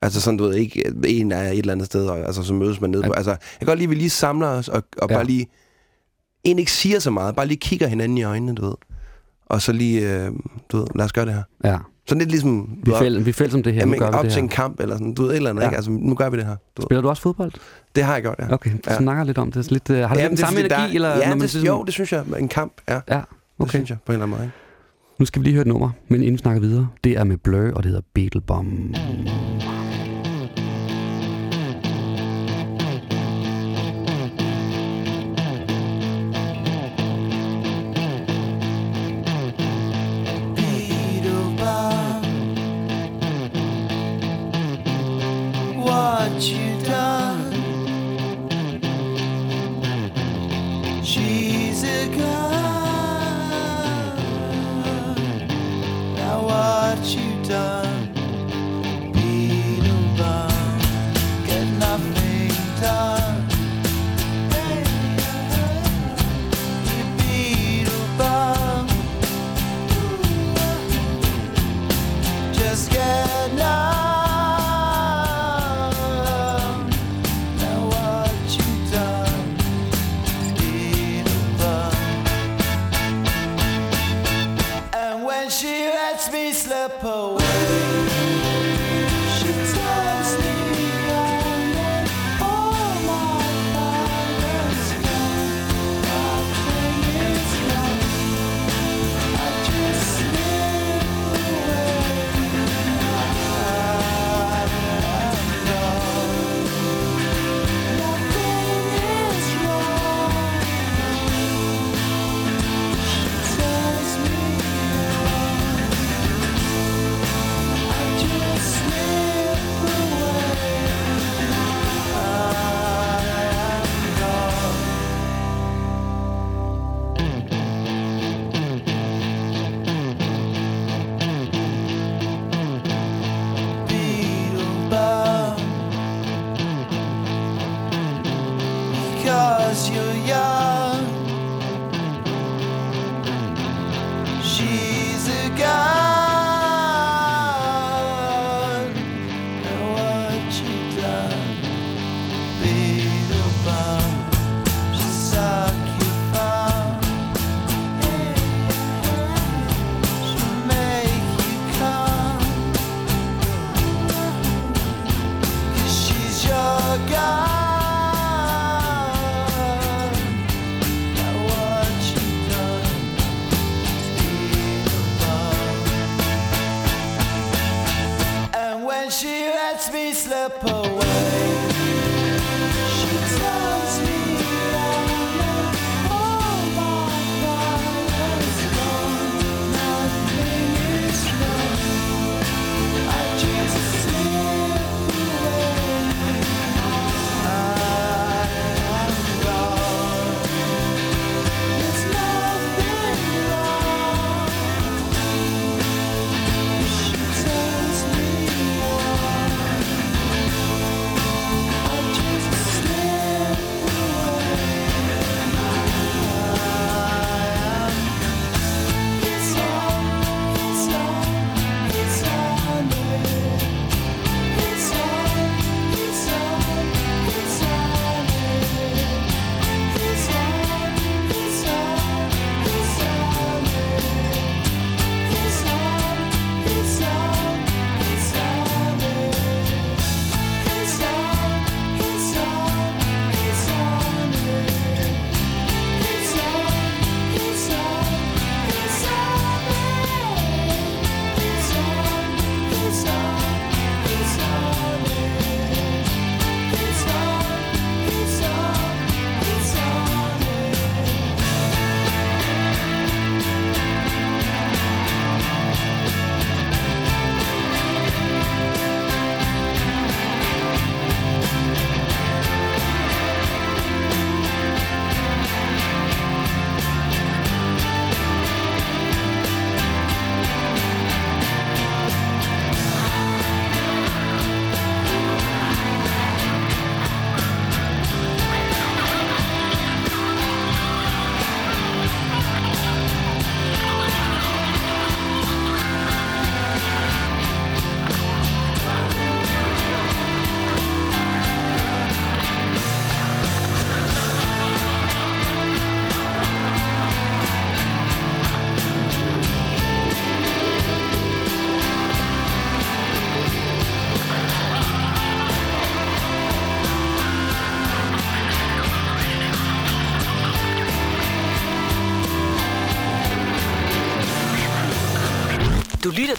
D: Altså sådan, du ved, ikke en er et eller andet sted, og, altså så mødes man nede
B: Ja.
D: på. Altså, jeg kan godt lige, vi lige samler os, og, og
B: Ja.
D: bare lige, en ikke siger så meget, bare lige kigger hinanden i øjnene, du ved. Og så lige, øh, du ved, lad os gøre det her.
B: Ja.
D: Sådan lidt ligesom,
B: Vi fælles, vi er fælles om det her.
D: jamen,
B: nu gør vi
D: op
B: det
D: til
B: her.
D: en kamp, eller sådan, du ved, et eller andet,
B: Ja.
D: ikke? Altså, nu gør vi det her. Du.
B: Spiller du også fodbold?
D: Det har jeg gjort, ja.
B: Okay, du
D: Ja.
B: snakker lidt om det. Så Lidt, uh, har du
D: Jamen,
B: lidt den samme energi? eller,
D: ja,
B: når man
D: det,
B: ligesom-
D: jo, det synes jeg. En kamp, ja.
B: Ja,
D: Det
B: okay.
D: synes jeg, på en eller anden måde. Ikke?
B: Nu skal vi lige høre et nummer, men inden vi snakker videre, det er med Blur, og det hedder Beetlebomb.
G: what you done.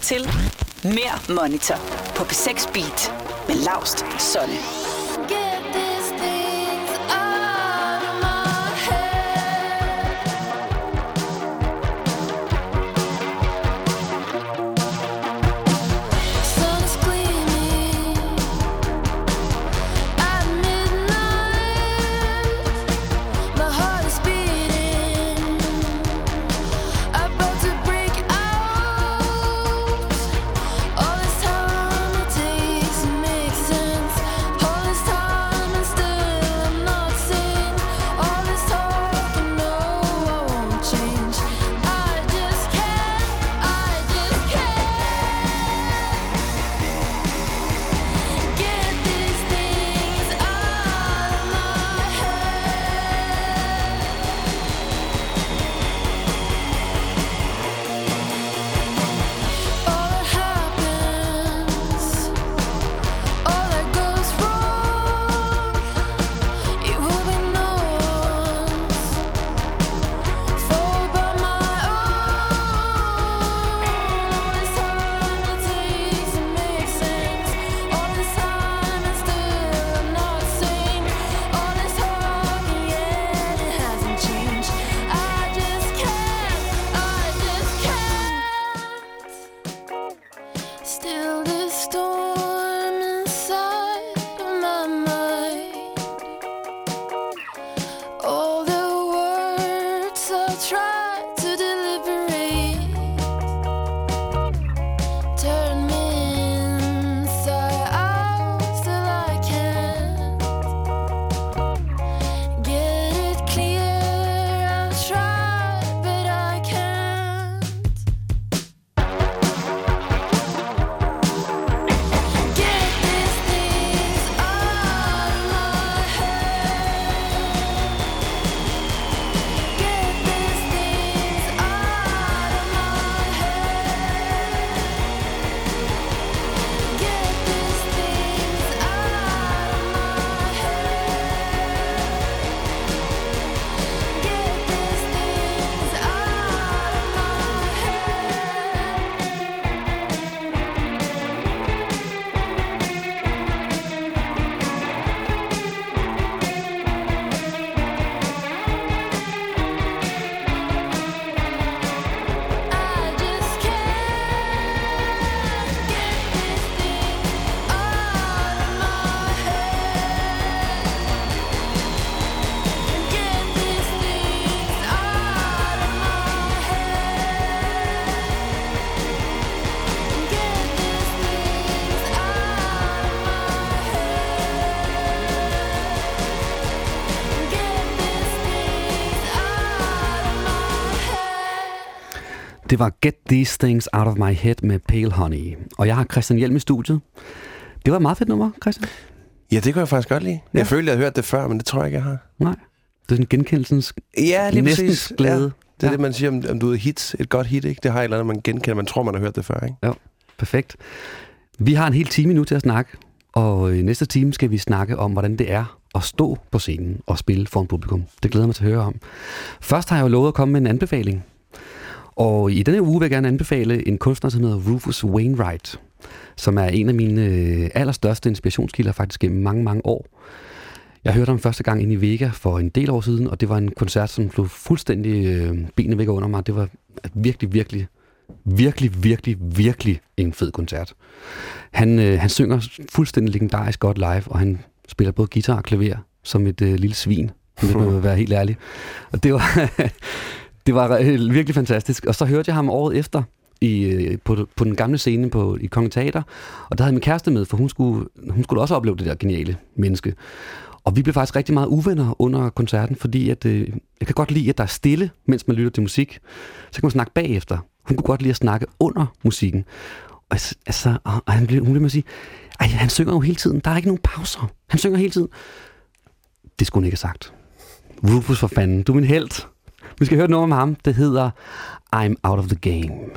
H: Til Mere Monitor på P6 Beat med Laust Sonne.
I: Det var Get These Things Out of My Head med Pale Honey. Og jeg har Christian Hjelm i studiet. Det var et meget fedt nummer, Christian.
D: Ja, det kan jeg faktisk godt lide.
I: Ja.
D: Jeg følte, jeg havde hørt det før, men det tror jeg ikke, jeg har.
I: Nej. Det er sådan genkendelsens
D: Ja, lige
I: næsten
D: præcis.
I: glæde.
D: Ja. Det er
I: Ja.
D: det, man siger om, om du er hits. Et godt hit, ikke? Det har et eller andet, man genkender. Man tror, man har hørt det før, ikke?
I: Ja, perfekt. Vi har en hel time nu til at snakke, og i næste time skal vi snakke om, hvordan det er at stå på scenen og spille for en publikum. Det glæder mig til at høre om. Først har jeg jo lovet at komme med en anbefaling. Og i denne uge vil jeg gerne anbefale en kunstner, som hedder Rufus Wainwright, som er en af mine øh, allerstørste inspirationskilder faktisk gennem mange, mange år. Jeg hørte ham første gang inde i Vega for en del år siden, og det var en koncert, som slog fuldstændig øh, benene væk under mig. Det var virkelig, virkelig virkelig, virkelig, virkelig en fed koncert. Han, øh, han synger fuldstændig legendarisk godt live, og han spiller både guitar og klaver som et øh, lille svin. Det må jeg være helt ærlig. Og det var, det var virkelig fantastisk. Og så hørte jeg ham året efter i, øh, på, på den gamle scene på, i Kongen Teater, og der havde min kæreste med, for hun skulle, hun skulle også opleve det der geniale menneske. Og vi blev faktisk rigtig meget uvenner under koncerten, fordi at, øh, jeg kan godt lide, at der er stille, mens man lytter til musik. Så kan man snakke bagefter. Hun kunne godt lide at snakke under musikken. Og, altså, og han blev, hun blev med at sige, ej, han synger jo hele tiden. Der er ikke nogen pauser. Han synger hele tiden. Det skulle hun ikke have sagt. Rufus for fanden, du er min held. Vi skal høre et nummer med ham. Det hedder I'm Out of the Game.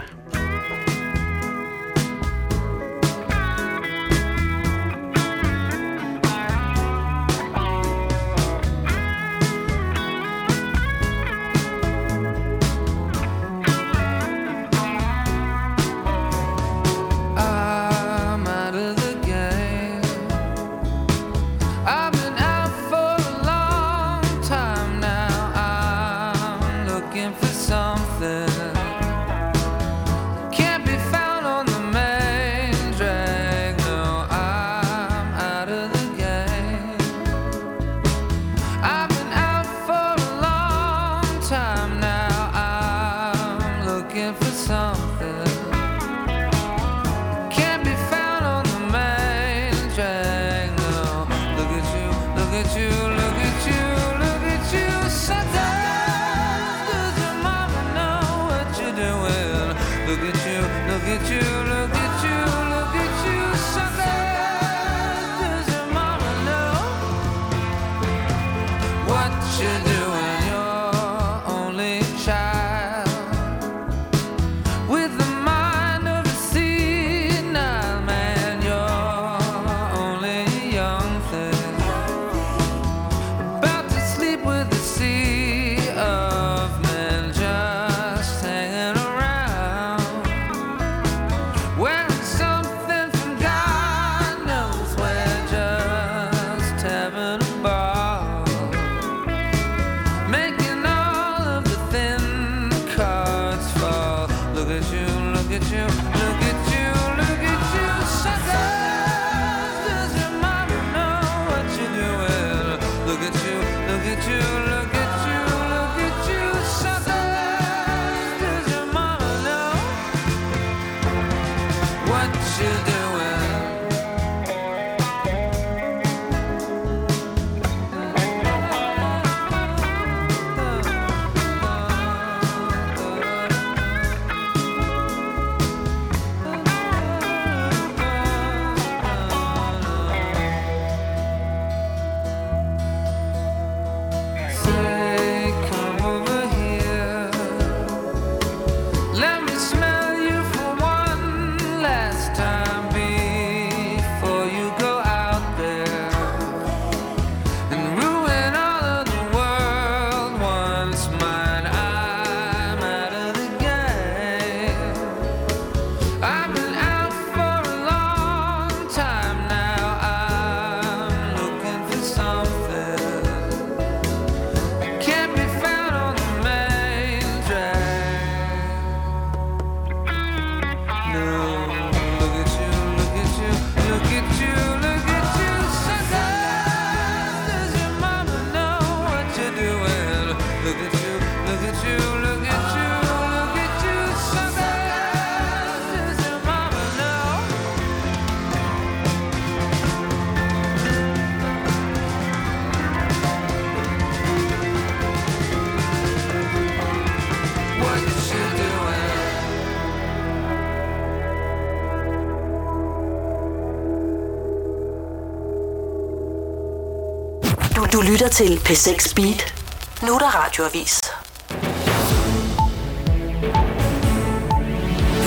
C: Lytter til P6 Beat. Nu er der radioavis.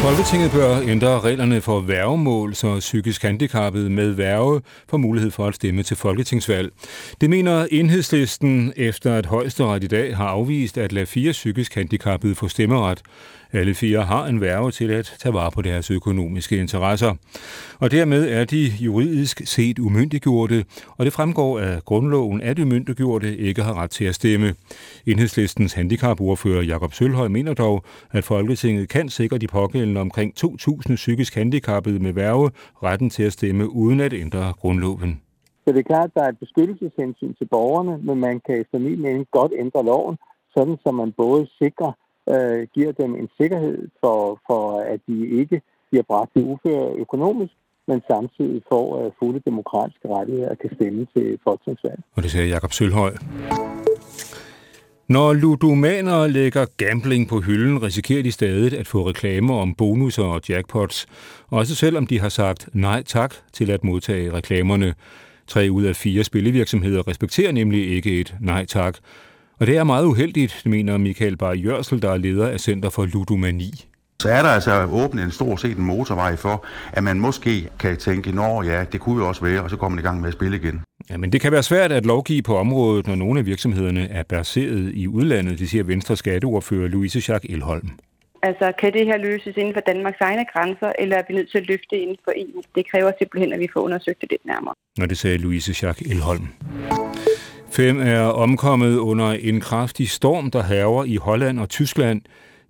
J: Folketinget bør ændre reglerne for værgemål, så psykisk handicappede med værge får mulighed for at stemme til folketingsvalg. Det mener enhedslisten efter at højesteret i dag har afvist at lade fire psykisk handicappede få stemmeret. Alle fire har en værve til at tage vare på deres økonomiske interesser. Og dermed er de juridisk set umyndiggjorte, og det fremgår af grundloven, at umyndiggjorte ikke har ret til at stemme. Enhedslistens handicapordfører Jakob Sølhøj mener dog, at Folketinget kan sikre de pågældende omkring 2.000 psykisk handicappede med værve retten til at stemme uden at ændre grundloven.
K: Så det er klart, at der er et beskyttelseshensyn til borgerne, men man kan efter min mening godt ændre loven, sådan så man både sikrer, øh, giver dem en sikkerhed for, for, at de ikke bliver bragt i uføre økonomisk, men samtidig får øh, fulde demokratiske rettigheder og kan stemme til folketingsvalg.
J: Og det siger Jakob Sølhøj. Når ludomaner lægger gambling på hylden, risikerer de stadig at få reklamer om bonusser og jackpots, også selvom de har sagt nej tak til at modtage reklamerne. Tre ud af fire spillevirksomheder respekterer nemlig ikke et nej tak. Og det er meget uheldigt, mener Michael Bar Jørsel, der er leder af Center for Ludomani.
L: Så er der altså åbnet en stor set en motorvej for, at man måske kan tænke, nå ja, det kunne jo også være, og så kommer man i gang med at spille igen.
J: Ja, men det kan være svært at lovgive på området, når nogle af virksomhederne er baseret i udlandet, det siger Venstre skatteordfører Louise Schack Elholm.
M: Altså, kan det her løses inden for Danmarks egne grænser, eller er vi nødt til at løfte inden for EU? Det kræver simpelthen, at vi får undersøgt det lidt nærmere.
J: Når det sagde Louise Schack Elholm. Fem er omkommet under en kraftig storm, der haver i Holland og Tyskland.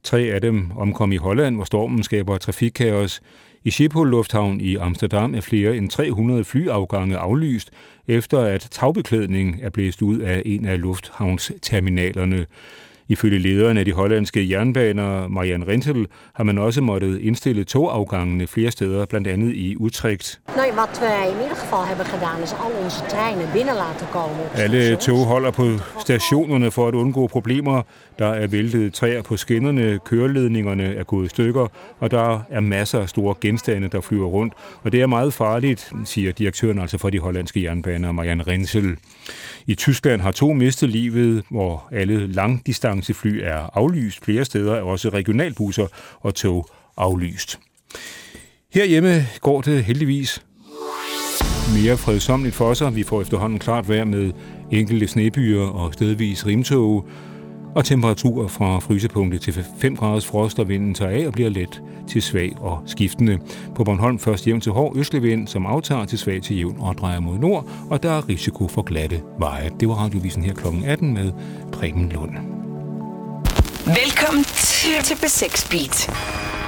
J: Tre af dem omkom i Holland, hvor stormen skaber trafikkaos. I Schiphol Lufthavn i Amsterdam er flere end 300 flyafgange aflyst, efter at tagbeklædning er blæst ud af en af lufthavnsterminalerne. Ifølge lederen af de hollandske jernbaner, Marian Rentel, har man også måttet indstille togafgangene flere steder, blandt andet i Utrecht.
N: Nee, wat wij in ieder geval hebben gedaan, is al onze treinen binnen laten komen.
J: Alle tog holder på stationerne for at undgå problemer. Der er væltet træer på skinnerne, køreledningerne er gået i stykker, og der er masser af store genstande, der flyver rundt. Og det er meget farligt, siger direktøren altså for de hollandske jernbaner, Marianne Rensel. I Tyskland har to mistet livet, hvor alle langdistancefly er aflyst. Flere steder er også regionalbusser og tog aflyst. Herhjemme går det heldigvis mere fredsomligt for sig. Vi får efterhånden klart vejr med enkelte snebyer og stedvis rimtog, og temperaturer fra frysepunktet til 5 graders frost, og vinden tager af og bliver let til svag og skiftende. På Bornholm først jævn til hård østlig vind, som aftager til svag til jævn og drejer mod nord, og der er risiko for glatte veje. Det var radiovisen her kl. 18 med Preben Lund.
C: Velkommen til, til B6 Beat.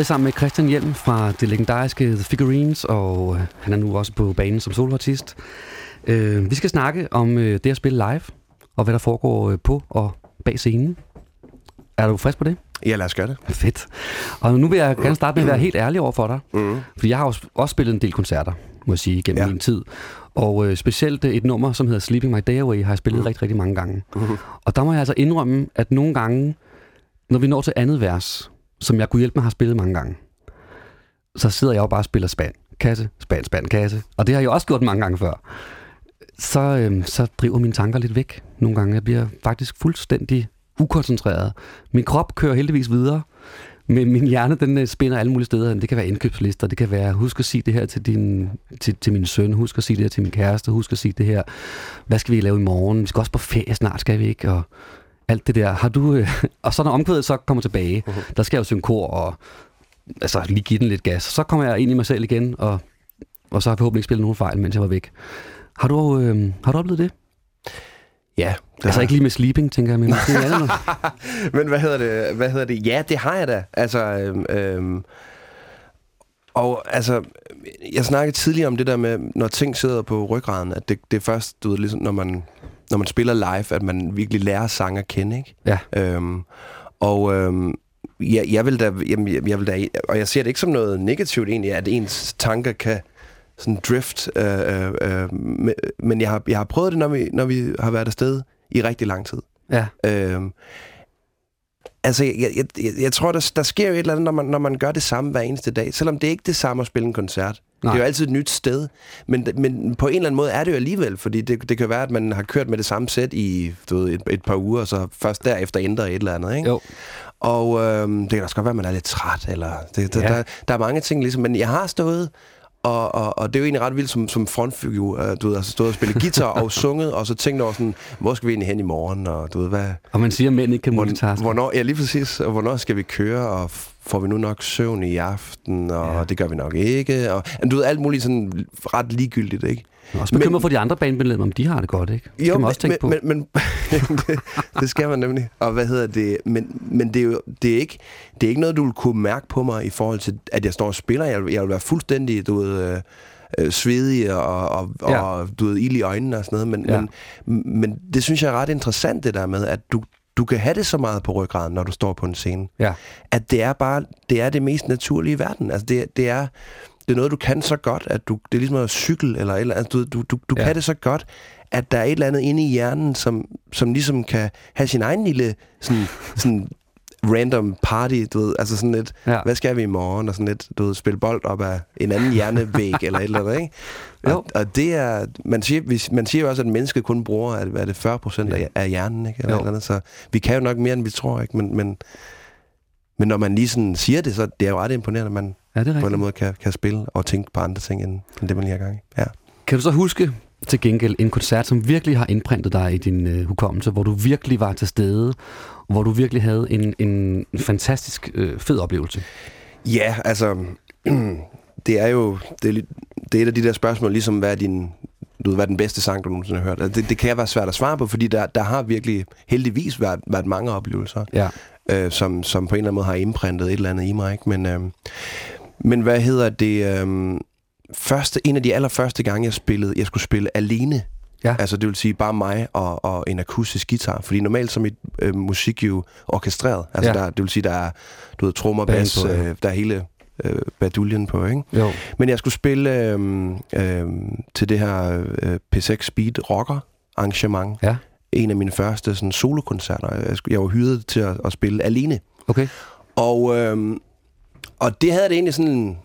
B: Stadig sammen med Christian Hjelm fra det legendariske The Figurines, og øh, han er nu også på banen som soloartist. Øh, vi skal snakke om øh, det at spille live, og hvad der foregår øh, på og bag scenen. Er du frisk på det?
D: Ja, lad os gøre det.
B: Fedt. Og nu vil jeg gerne starte med at være helt ærlig over for dig.
D: Mm.
B: Fordi jeg har også, også spillet en del koncerter, må jeg sige, gennem ja. min tid. Og øh, specielt et nummer, som hedder Sleeping My Day Away, har jeg spillet mm. rigtig, rigtig mange gange.
D: Mm.
B: Og der må jeg altså indrømme, at nogle gange, når vi når til andet vers, som jeg kunne hjælpe med har spillet mange gange, så sidder jeg jo bare og spiller spand, kasse, spand, spand, kasse. Og det har jeg også gjort mange gange før. Så, øh, så driver mine tanker lidt væk nogle gange. Jeg bliver faktisk fuldstændig ukoncentreret. Min krop kører heldigvis videre, men min hjerne, den øh, spænder alle mulige steder. Det kan være indkøbslister, det kan være, husk at sige det her til, din, til, til min søn, husk at sige det her til min kæreste, husk at sige det her, hvad skal vi lave i morgen? Vi skal også på ferie snart, skal vi ikke? Og alt det der. Har du, øh, og så når omkvædet så kommer tilbage, uh-huh. der skal jeg jo synge kor og altså, lige give den lidt gas. Så kommer jeg ind i mig selv igen, og, og så har jeg forhåbentlig ikke spillet nogen fejl, mens jeg var væk. Har du, øh, har du oplevet det?
D: Ja.
B: Det altså ikke lige med sleeping, tænker jeg, men måske andet noget.
D: Men hvad hedder det? Hvad hedder det? Ja, det har jeg da. Altså, øhm, øhm, og altså, jeg snakkede tidligere om det der med, når ting sidder på ryggraden, at det, det er først, du ved, ligesom, når man, når man spiller live, at man virkelig lærer sang at kende, ikke?
B: Ja.
D: Øhm, og øhm, jeg, jeg vil da, jamen, jeg, vil da, og jeg ser det ikke som noget negativt egentlig, at ens tanker kan sådan drift, øh, øh, øh, men- men jeg har, jeg har prøvet det, når vi, når vi har været afsted i rigtig lang tid.
B: Ja.
D: Øhm, altså, jeg, jeg, jeg, jeg tror, der, der sker jo et eller andet, når man, når man gør det samme hver eneste dag. Selvom det er ikke det samme at spille en koncert. Nej. Det er jo altid et nyt sted. Men, men på en eller anden måde er det jo alligevel, fordi det, det kan være, at man har kørt med det samme sæt i du ved, et, et par uger, og så først derefter ændrer et eller andet. Ikke?
B: Jo.
D: Og øhm, det kan også godt være, at man er lidt træt, eller det, der,
B: Ja.
D: der, der er mange ting, ligesom, men jeg har stået, og, og, og det er jo egentlig ret vildt som, som frontfigur, øh, du ved, altså stået og spillet guitar og sunget, og så tænkt over sådan, hvor skal vi egentlig hen i morgen, og du ved, hvad...
B: Og man siger, at mænd ikke kan multitaske.
D: Hvornår, ja, lige præcis, og hvornår skal vi køre, og får vi nu nok søvn i aften, og ja. det gør vi nok ikke, og du ved, alt muligt sådan ret ligegyldigt, ikke?
B: Også bekymret for de andre bandmedlemmer, om de har det godt, ikke? Det
D: Jo,
B: kan man også tænke
D: men,
B: på.
D: men, men det, det skal man nemlig. Og hvad hedder det? Men, men det er jo det er ikke, det er ikke noget, du vil kunne mærke på mig i forhold til, at jeg står og spiller. Jeg, jeg vil være fuldstændig, du ved, øh, øh, svedig og, og,
B: Ja.
D: og du ved, ild i øjnene og sådan noget. Men,
B: Ja.
D: men, men det synes jeg er ret interessant, det der med, at du, du kan have det så meget på ryggraden, når du står på en scene.
B: Ja.
D: At det er bare, det er det mest naturlige i verden. Altså det, det er, det er noget, du kan så godt, at du, det er ligesom at cykle, eller, eller du, du, du, du
B: Ja.
D: kan det så godt, at der er et eller andet inde i hjernen, som, som ligesom kan have sin egen lille sådan, sådan random party, du ved, altså sådan lidt,
B: Ja.
D: hvad skal vi i morgen, og sådan lidt, du ved, spille bold op af en anden hjernevæg, eller et eller andet, ikke?
B: Jo.
D: Og, og det er, man siger, hvis, man siger jo også, at mennesket kun bruger, at, hvad er det, 40 procent af, af hjernen, ikke? Eller,
B: Jo.
D: et eller andet, så vi kan jo nok mere, end vi tror, ikke? Men, men, men når man lige sådan siger det, så det er jo ret imponerende, at man
B: Ja, det
D: på en eller anden måde kan, kan spille og tænke på andre ting, end, end det, man lige har gang i. Ja.
B: Kan du så huske til gengæld en koncert, som virkelig har indprintet dig i din øh, hukommelse, hvor du virkelig var til stede, og hvor du virkelig havde en, en fantastisk øh, fed oplevelse?
D: Ja, altså, det er jo, det er, det er et af de der spørgsmål, ligesom hvad er din, du ved, hvad er den bedste sang, du nogensinde har hørt? Altså, det, det kan være svært at svare på, fordi der, der har virkelig heldigvis været, været mange oplevelser,
B: Ja.
D: øh, som, som på en eller anden måde har indprintet et eller andet i mig. Ikke? Men, øh, men hvad hedder det? Øh, første, en af de allerførste gange, jeg spillede, jeg skulle spille alene.
B: Ja.
D: Altså det vil sige bare mig og, og en akustisk guitar. Fordi normalt så er mit øh, musik jo orkestreret. Altså
B: Ja.
D: der, det vil sige, der er du ved, trommer, bas,
B: på, ja.
D: øh, der er hele øh, baduljen på, ikke?
B: Jo.
D: Men jeg skulle spille øh, øh, til det her øh, P6 Speed Rocker arrangement.
B: Ja.
D: En af mine første sådan, solokoncerter. Jeg, jeg var hyret til at, at spille alene.
B: Okay.
D: Og, øh, og det havde det egentlig sådan...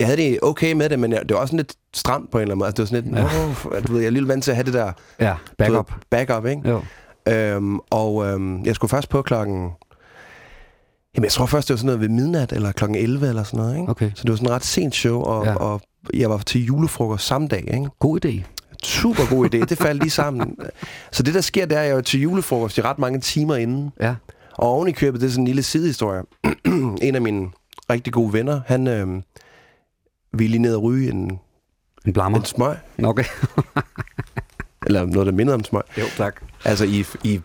D: Jeg havde det okay med det, men jeg, det var også sådan lidt stramt på en eller anden måde. Altså, det var sådan lidt, ja. du ved, jeg er lidt vant til at have det der
B: Ja, backup.
D: backup, ikke?
B: Jo.
D: Øhm, og øhm, jeg skulle først på klokken... Jamen, jeg tror først, det var sådan noget ved midnat, eller klokken 11 eller sådan noget, ikke?
B: Okay.
D: Så det var sådan et ret sent show, og,
B: Ja.
D: og jeg var til julefrokost samme dag, ikke?
B: God idé.
D: Super god idé. Det faldt lige sammen. Så det, der sker, det er, at jeg jo til julefrokost i ret mange timer inden.
B: Ja.
D: Og oven i købet, det er sådan en lille sidehistorie. en af mine rigtig gode venner, han, øhm, vi er lige nede og ryge en,
B: En blammer.
D: en smøg.
B: Okay.
D: Eller noget, der minder om smøg.
B: jo, tak.
D: Altså i, i...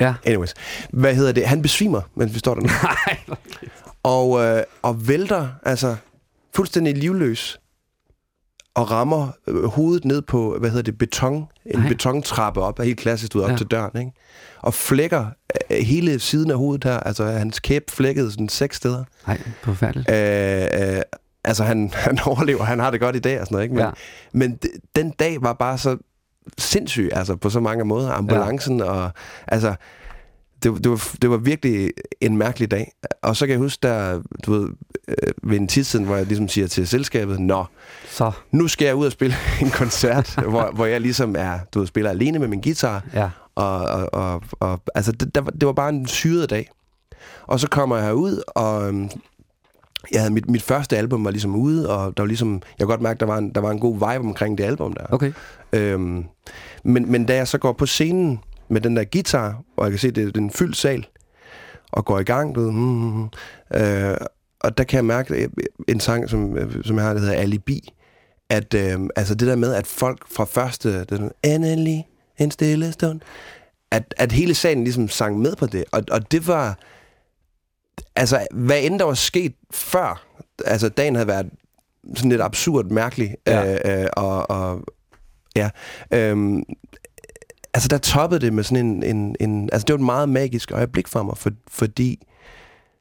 B: Ja.
D: Anyways. Hvad hedder det? Han besvimer, mens vi står der nu.
B: Nej.
D: og, øh, og vælter, altså fuldstændig livløs. Og rammer øh, hovedet ned på, hvad hedder det, beton. En
B: Nej.
D: betontrappe op, er helt klassisk ud op
B: Ja.
D: ja. til døren, ikke? Og flækker øh, hele siden af hovedet her. Altså hans kæb flækkede sådan seks steder.
B: Nej, forfærdeligt.
D: Øh, øh, altså han, han overlever, han har det godt i dag og sådan noget, ikke? Men,
B: Ja.
D: men den dag var bare så sindssyg, altså på så mange måder. Ambulancen ja. og altså det, det, var, det var virkelig en mærkelig dag. Og så kan jeg huske, der, du ved, øh, ved en tidssiden, hvor jeg ligesom siger til selskabet, Nå,
B: Så,
D: nu skal jeg ud og spille en koncert, hvor, hvor jeg ligesom er, du ved, spiller alene med min guitar.
B: ja.
D: Og, og, og, og altså, det, der, var- det var bare en syret dag. Og så kommer jeg herud, og øhm, jeg havde mit, mit første album var ligesom ude, og der var ligesom, jeg kunne godt mærke, der var en, der var en god vibe omkring det album der.
B: Okay.
D: Øhm, men, men da jeg så går på scenen med den der guitar, og jeg kan se, det er en fyldt sal, og går i gang, du ved, mm, øh, og der kan jeg mærke øh, en sang, som, øh, som jeg har, der hedder Alibi, at øh, altså det der med, at folk fra første, sådan, endelig en stille stund, at, at hele salen ligesom sang med på det, og, og det var, altså hvad end der var sket før, altså dagen havde været sådan lidt absurd mærkelig,
B: Ja.
D: øh, øh, og, og ja, øhm, altså der toppede det med sådan en, en, en, altså det var et meget magisk øjeblik for mig, for, fordi,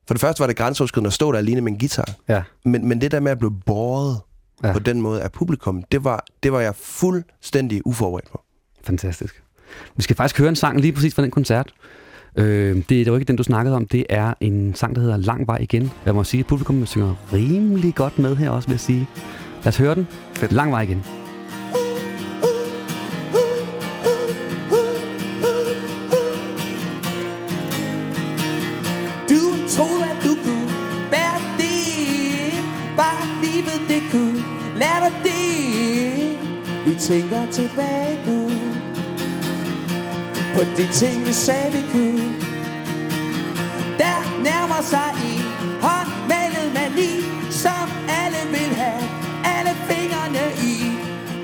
D: for det første var det grænseoverskridende at stå der alene med en guitar,
B: Ja.
D: men, men det der med at blive båret
B: Ja.
D: på den måde af publikum, det var, det var jeg fuldstændig uforberedt på.
B: Fantastisk. Vi skal faktisk høre en sang lige præcis fra den koncert. Øh, det, det var ikke den, du snakkede om. Det er en sang, der hedder Lang vej igen. Jeg må sige, at publikum synger rimelig godt med her også, vil jeg sige. Lad os høre den.
D: Fedt.
B: Lang vej igen.
O: Du troede, at du kunne bære det Bare livet det kunne Lad dig det Vi tænker tilbage nu På de ting vi sagde vi kunne der nærmer sig en håndmalet mani Som alle vil have Alle fingrene i.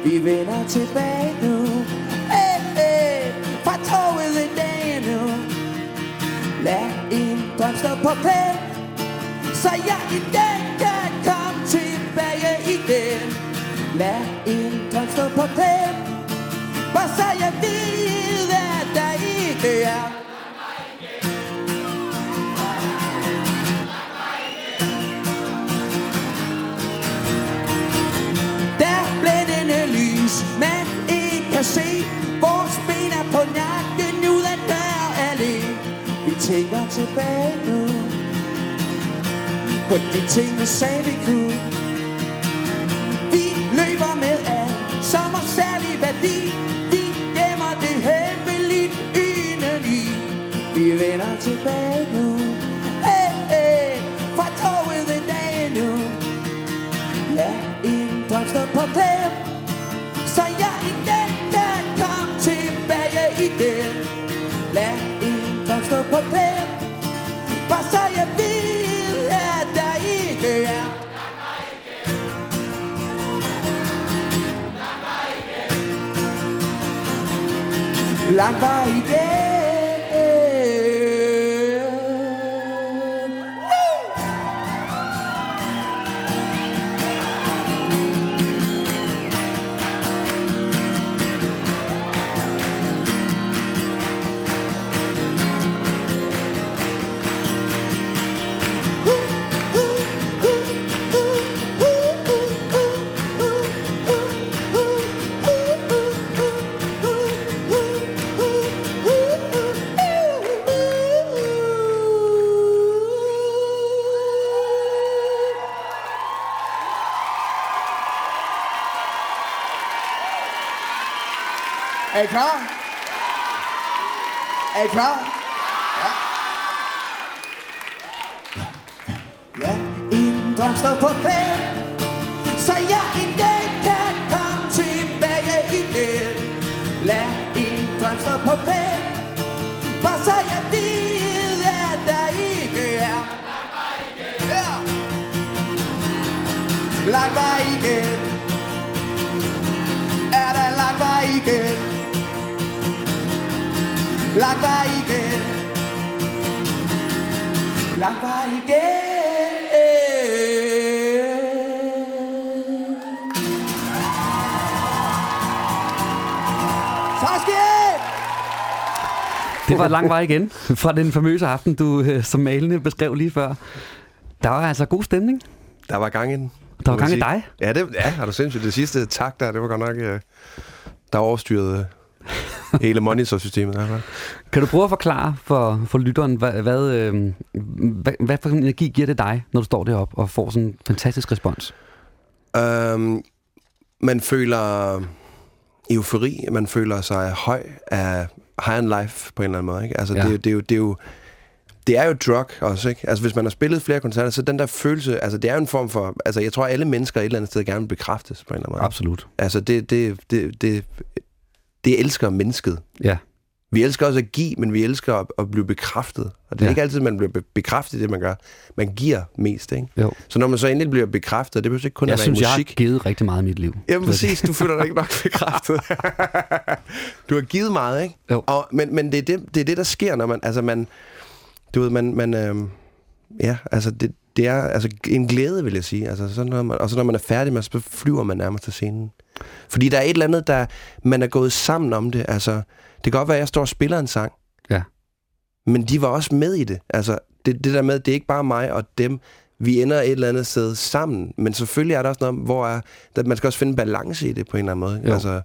O: Vi vender tilbage nu. Hey, hey, Fra toget en dag nu Lad en drøm stå på pæl Så jeg i dag kan komme tilbage igen. Lad en drøm stå på pæl For så jeg ved, at der ikke er hvis man ikke kan se. Vores ben er på nakken, ud af dør allé. Vi tænker tilbage. Nu På de ting, vi sagde, vi kunne. Vi løber med af som har særlig værdi. Vi gemmer det hemmeligt indeni Vi vender tilbage. Nu Hey, hey, fra toget en dag nu Lad en drøm stå på klem. En drøm stå på klem For så jeg ved, at I klar? Er I klar? Ja. Ja, en drøm står på pæl Så jeg en dag kan komme tilbage igen Lad en drøm stå på pæl For så jeg ved, at der ikke er Ja.
P: Lang vej Vej igen Tak skal I have!
B: Det var lang vej igen fra den famøse aften, du øh, som malende beskrev lige før. Der var altså god stemning.
D: Der var gang i den.
B: Der var gang i dig.
D: Ja, det, ja, har du sindssygt. Det sidste tak der, det var godt nok... Øh, der overstyrede hele monitorsystemet. Der,
B: Kan du prøve at forklare for, for lytteren, hvad, hvad, øh, hvad, hvad for en energi giver det dig, når du står deroppe og får sådan en fantastisk respons?
D: Øhm, man føler eufori, man føler sig høj af high on life på en eller anden måde. Ikke? Altså,
B: Ja.
D: det, er jo- det, er jo, det er jo det er jo drug også, ikke? Altså, hvis man har spillet flere koncerter, så den der følelse, altså, det er jo en form for, altså, jeg tror, alle mennesker et eller andet sted gerne vil bekræftes på en eller anden måde.
B: Absolut.
D: Altså, det, det, det, det, det elsker mennesket.
B: Ja.
D: Vi elsker også at give, men vi elsker at, at blive bekræftet. Og det er
B: Ja.
D: ikke altid, man bliver be- bekræftet i det, man gør. Man giver mest, ikke?
B: Jo.
D: Så når man så endelig bliver bekræftet, det behøver ikke kun
B: Jeg
D: at være
B: synes,
D: i
B: jeg har
D: musik.
B: givet rigtig meget i mit liv.
D: Jamen præcis, du føler dig ikke nok bekræftet. du har givet meget, ikke?
B: Jo.
D: Og, men men det, er det, det er det, der sker, når man... Altså man... Du ved, man... man øhm, ja, altså det, det er altså en glæde, vil jeg sige. Altså, så når man, og så når man er færdig med, så flyver man nærmest til scenen. Fordi der er et eller andet, der man er gået sammen om det. Altså, det kan godt være, at jeg står og spiller en sang.
B: Ja.
D: Men de var også med i det. Altså, det, det der med, det er ikke bare mig og dem. Vi ender et eller andet sted sammen. Men selvfølgelig er der også noget, hvor er, der, man skal også finde balance i det på en eller anden måde.
B: Jo.
D: Altså,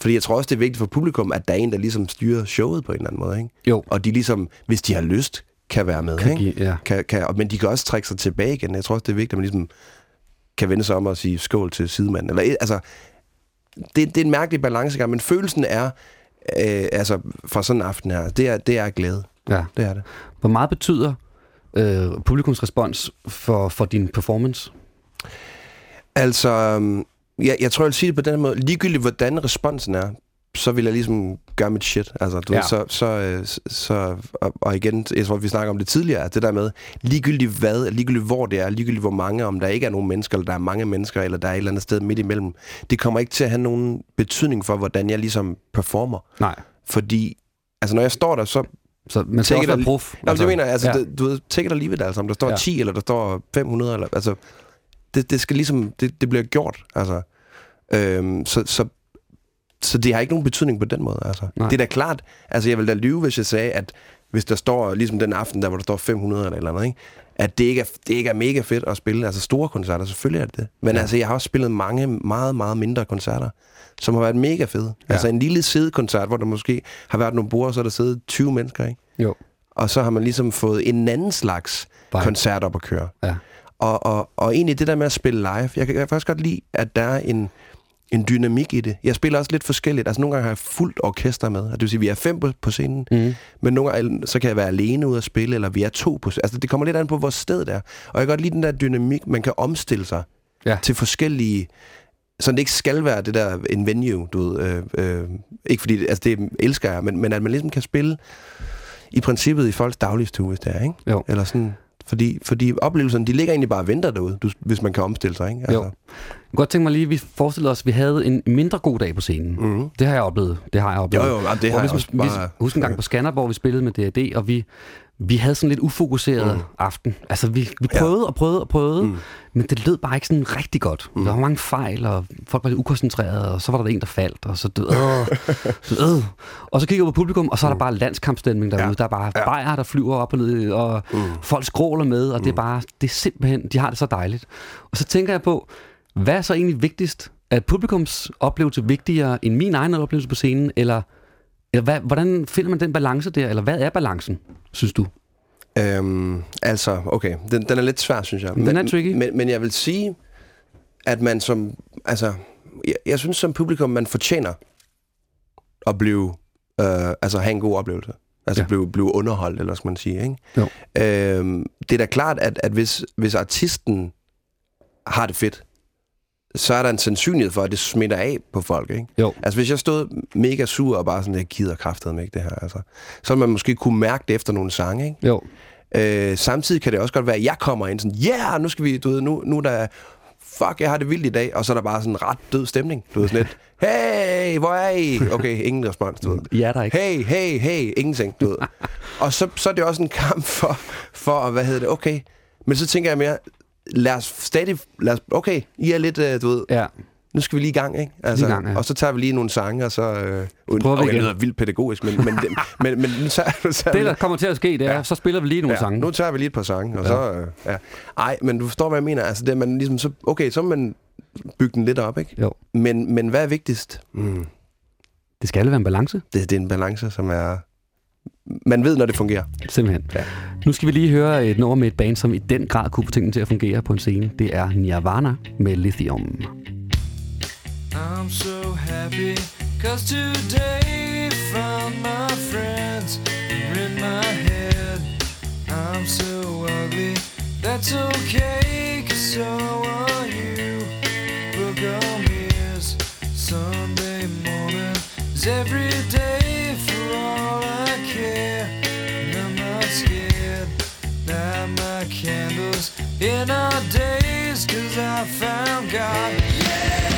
D: fordi jeg tror også, det er vigtigt for publikum, at der er en, der ligesom styrer showet på en eller anden måde. Ikke?
B: Jo.
D: Og de ligesom, hvis de har lyst, kan være med.
B: Kan
D: ikke?
B: give- ja.
D: kan, kan, og- men de kan også trække sig tilbage igen. Jeg tror også, det er vigtigt, at man ligesom kan vende sig om og sige skål til sidemanden. Eller, altså, det, det er en mærkelig balancegang, men følelsen er, øh, altså fra sådan en aften her, det er, det er glæde.
B: Ja.
D: Det er det.
B: Hvor meget betyder øh, publikumsrespons for, for din performance?
D: Altså, øhm, jeg, jeg tror, jeg vil sige det på den måde. Ligegyldigt, hvordan responsen er, så vil jeg ligesom gøre mit shit. Altså, du
B: Ja.
D: ved, så, så, øh, så og, og igen, jeg tror, vi snakker om det tidligere, at det der med, ligegyldigt hvad, ligegyldigt hvor det er, ligegyldigt hvor mange, om der ikke er nogen mennesker, eller der er mange mennesker, eller der er et eller andet sted midt imellem, det kommer ikke til at have nogen betydning for, hvordan jeg ligesom performer.
B: Nej.
D: Fordi, altså når jeg står der, så
B: Så man skal også være prof.
D: Altså, det mener jeg, altså,
B: ja.
D: det, du ved, take it or leave it, altså, om der står
B: ja.
D: 10, eller der står 500, eller, altså, det, det skal ligesom, det, det bliver gjort, altså. Øhm, så, så, så det har ikke nogen betydning på den måde, altså.
B: Nej.
D: Det er da klart, altså, jeg vil da lyve, hvis jeg sagde, at hvis der står, ligesom den aften, der hvor der står 500 eller eller andet, ikke? at det ikke, er, det ikke er mega fedt at spille, altså store koncerter, selvfølgelig er det det. Men
B: Ja.
D: altså, jeg har også spillet mange, meget, meget mindre koncerter, som har været mega fede. Ja. Altså en lille sædekoncert, hvor der måske har været nogle bord, så er der siddet 20 mennesker, ikke?
B: Jo.
D: og så har man ligesom fået en anden slags
B: Vibe.
D: koncert op at køre.
B: Ja.
D: Og, og, og egentlig det der med at spille live, jeg kan, jeg kan faktisk godt lide, at der er en, en dynamik i det. Jeg spiller også lidt forskelligt. Altså nogle gange har jeg fuldt orkester med, og det vil sige, at vi er fem på, på scenen,
B: Mm.
D: men nogle gange så kan jeg være alene ude at spille, eller vi er to på Altså det kommer lidt an på, hvor stedet er. Og jeg kan godt lide den der dynamik, man kan omstille sig
B: Ja.
D: til forskellige... Så det ikke skal være det der en venue, du ved. Øh, øh, ikke fordi, altså det elsker jeg, men, men at man ligesom kan spille i princippet i folks dagligstue, hvis det er, ikke?
B: Jo.
D: Eller sådan, fordi, fordi oplevelserne, de ligger egentlig bare og venter derude, du, hvis man kan omstille sig, ikke? Altså,
B: Jo. Jeg kunne godt tænke mig lige, at vi forestiller os, at vi havde en mindre god dag på scenen.
D: Mhm.
B: Det har jeg oplevet. Det har jeg oplevet.
D: Jo, jo, det
B: Hvor
D: har
B: vi,
D: jeg også
B: vi,
D: bare-
B: Husk en gang på Skanderborg, vi spillede med D&D, og vi, vi havde sådan lidt ufokuseret mm. aften. Altså, vi, vi prøvede og prøvede og prøvede, mm. men det lød bare ikke sådan rigtig godt. Mm. Der var mange fejl, og folk var lidt ukoncentrerede, og så var der en, der faldt, og så døde. Øh, så, øh. Og så kigger jeg på publikum, og så er der bare landskampstemning derude.
D: Ja.
B: Der er bare
D: Ja.
B: bajer, der flyver op og ned, og mm. folk skråler med, og det er bare, det er simpelthen, de har det så dejligt. Og så tænker jeg på, hvad er så egentlig vigtigst? Er publikums oplevelse vigtigere end min egen oplevelse på scenen, eller, eller hvad, hvordan finder man den balance der, eller hvad er balancen, synes du?
D: Øhm, altså, okay, den, den er lidt svær, synes jeg.
B: Den er tricky.
D: Men, men jeg vil sige, at man som, altså, jeg, jeg synes som publikum, man fortjener at blive, øh, altså have en god oplevelse. Altså
B: Ja.
D: blive, blive underholdt, eller skal man sige, ikke?
B: Jo.
D: Øhm, det er da klart, at, at hvis, hvis artisten har det fedt, så er der en sandsynlighed for, at det smitter af på folk, ikke?
B: Jo.
D: Altså hvis jeg stod mega sur og bare sådan, jeg gider kraftet med ikke det her, altså, så man måske kunne mærke det efter nogle sange, ikke?
B: Jo.
D: Øh, samtidig kan det også godt være, at jeg kommer ind sådan, ja, yeah, nu skal vi, du ved, nu, nu er der fuck, jeg har det vildt i dag, og så er der bare sådan en ret død stemning. Du ved sådan lidt, hey, hvor er I? Okay, ingen respons, du ved.
B: Er der ikke.
D: Hey, hey, hey, ingenting, du ved. og så, så er det også en kamp for, for, hvad hedder det, okay. Men så tænker jeg mere, lad os stadig, lad os, okay, I er lidt, øh, du ved,
B: Ja.
D: nu skal vi lige i gang, ikke? Altså,
B: i gang, ja.
D: Og så tager vi lige nogle sange, og så... Øh, uden,
B: prøver vi
D: okay, det
B: igen.
D: lyder vildt pædagogisk, men, men, men, men, men nu tager, nu tager
B: Det,
D: vi,
B: der kommer til at ske, det er,
D: Ja.
B: så spiller vi lige nogle
D: ja,
B: sange.
D: nu tager vi lige et par sange, og ja. så... Øh, ja. Ej, men du forstår, hvad jeg mener. Altså, det man ligesom så... Okay, så man bygge den lidt op, ikke?
B: Jo.
D: Men, men hvad er vigtigst? Mm,
B: Det skal være en balance,
D: det, det er en balance, som er... Man ved, når det fungerer.
B: simpelthen.
D: Ja.
B: Nu skal vi lige høre et nummer med et band, som i den grad kunne få tingene til at fungere på en scene. Det er Nirvana med Lithium.
G: I'm so happy cause today found my friends in my head. I'm so ugly, that's okay cause so are you. Book on ears, Sunday morning is every day candles in our days cause I found God. I'm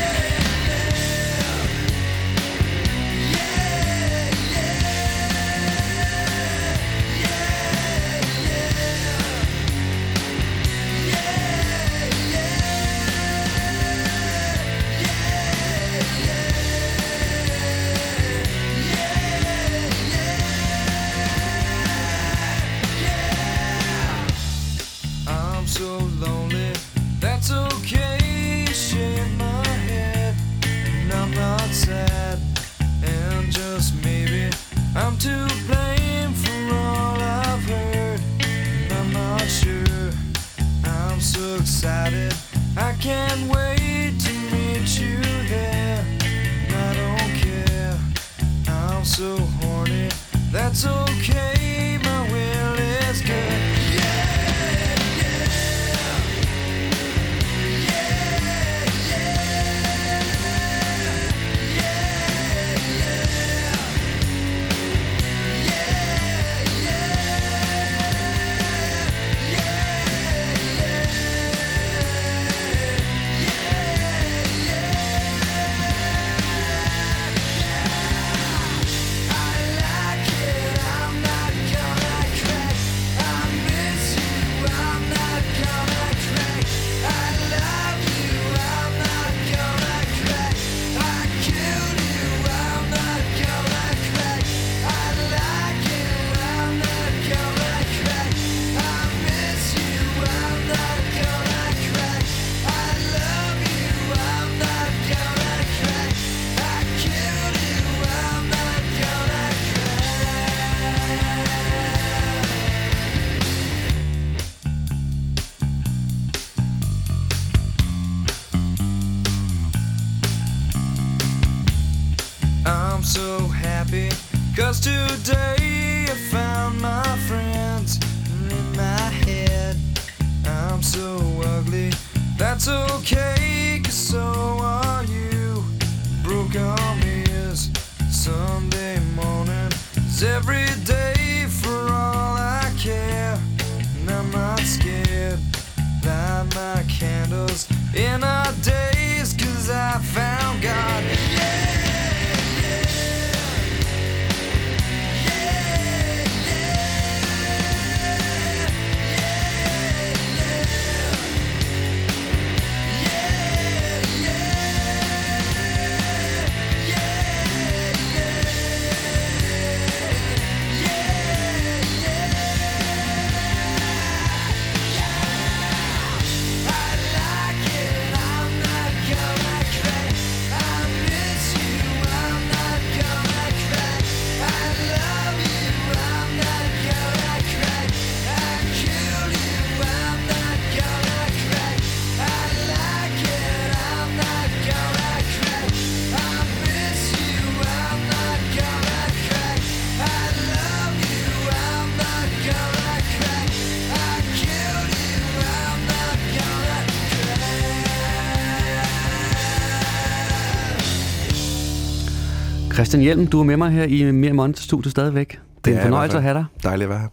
B: Christian Hjelm, du er med mig her i Mere Monster Studio stadigvæk. Det er en fornøjelse at have dig.
D: Dejligt at være her.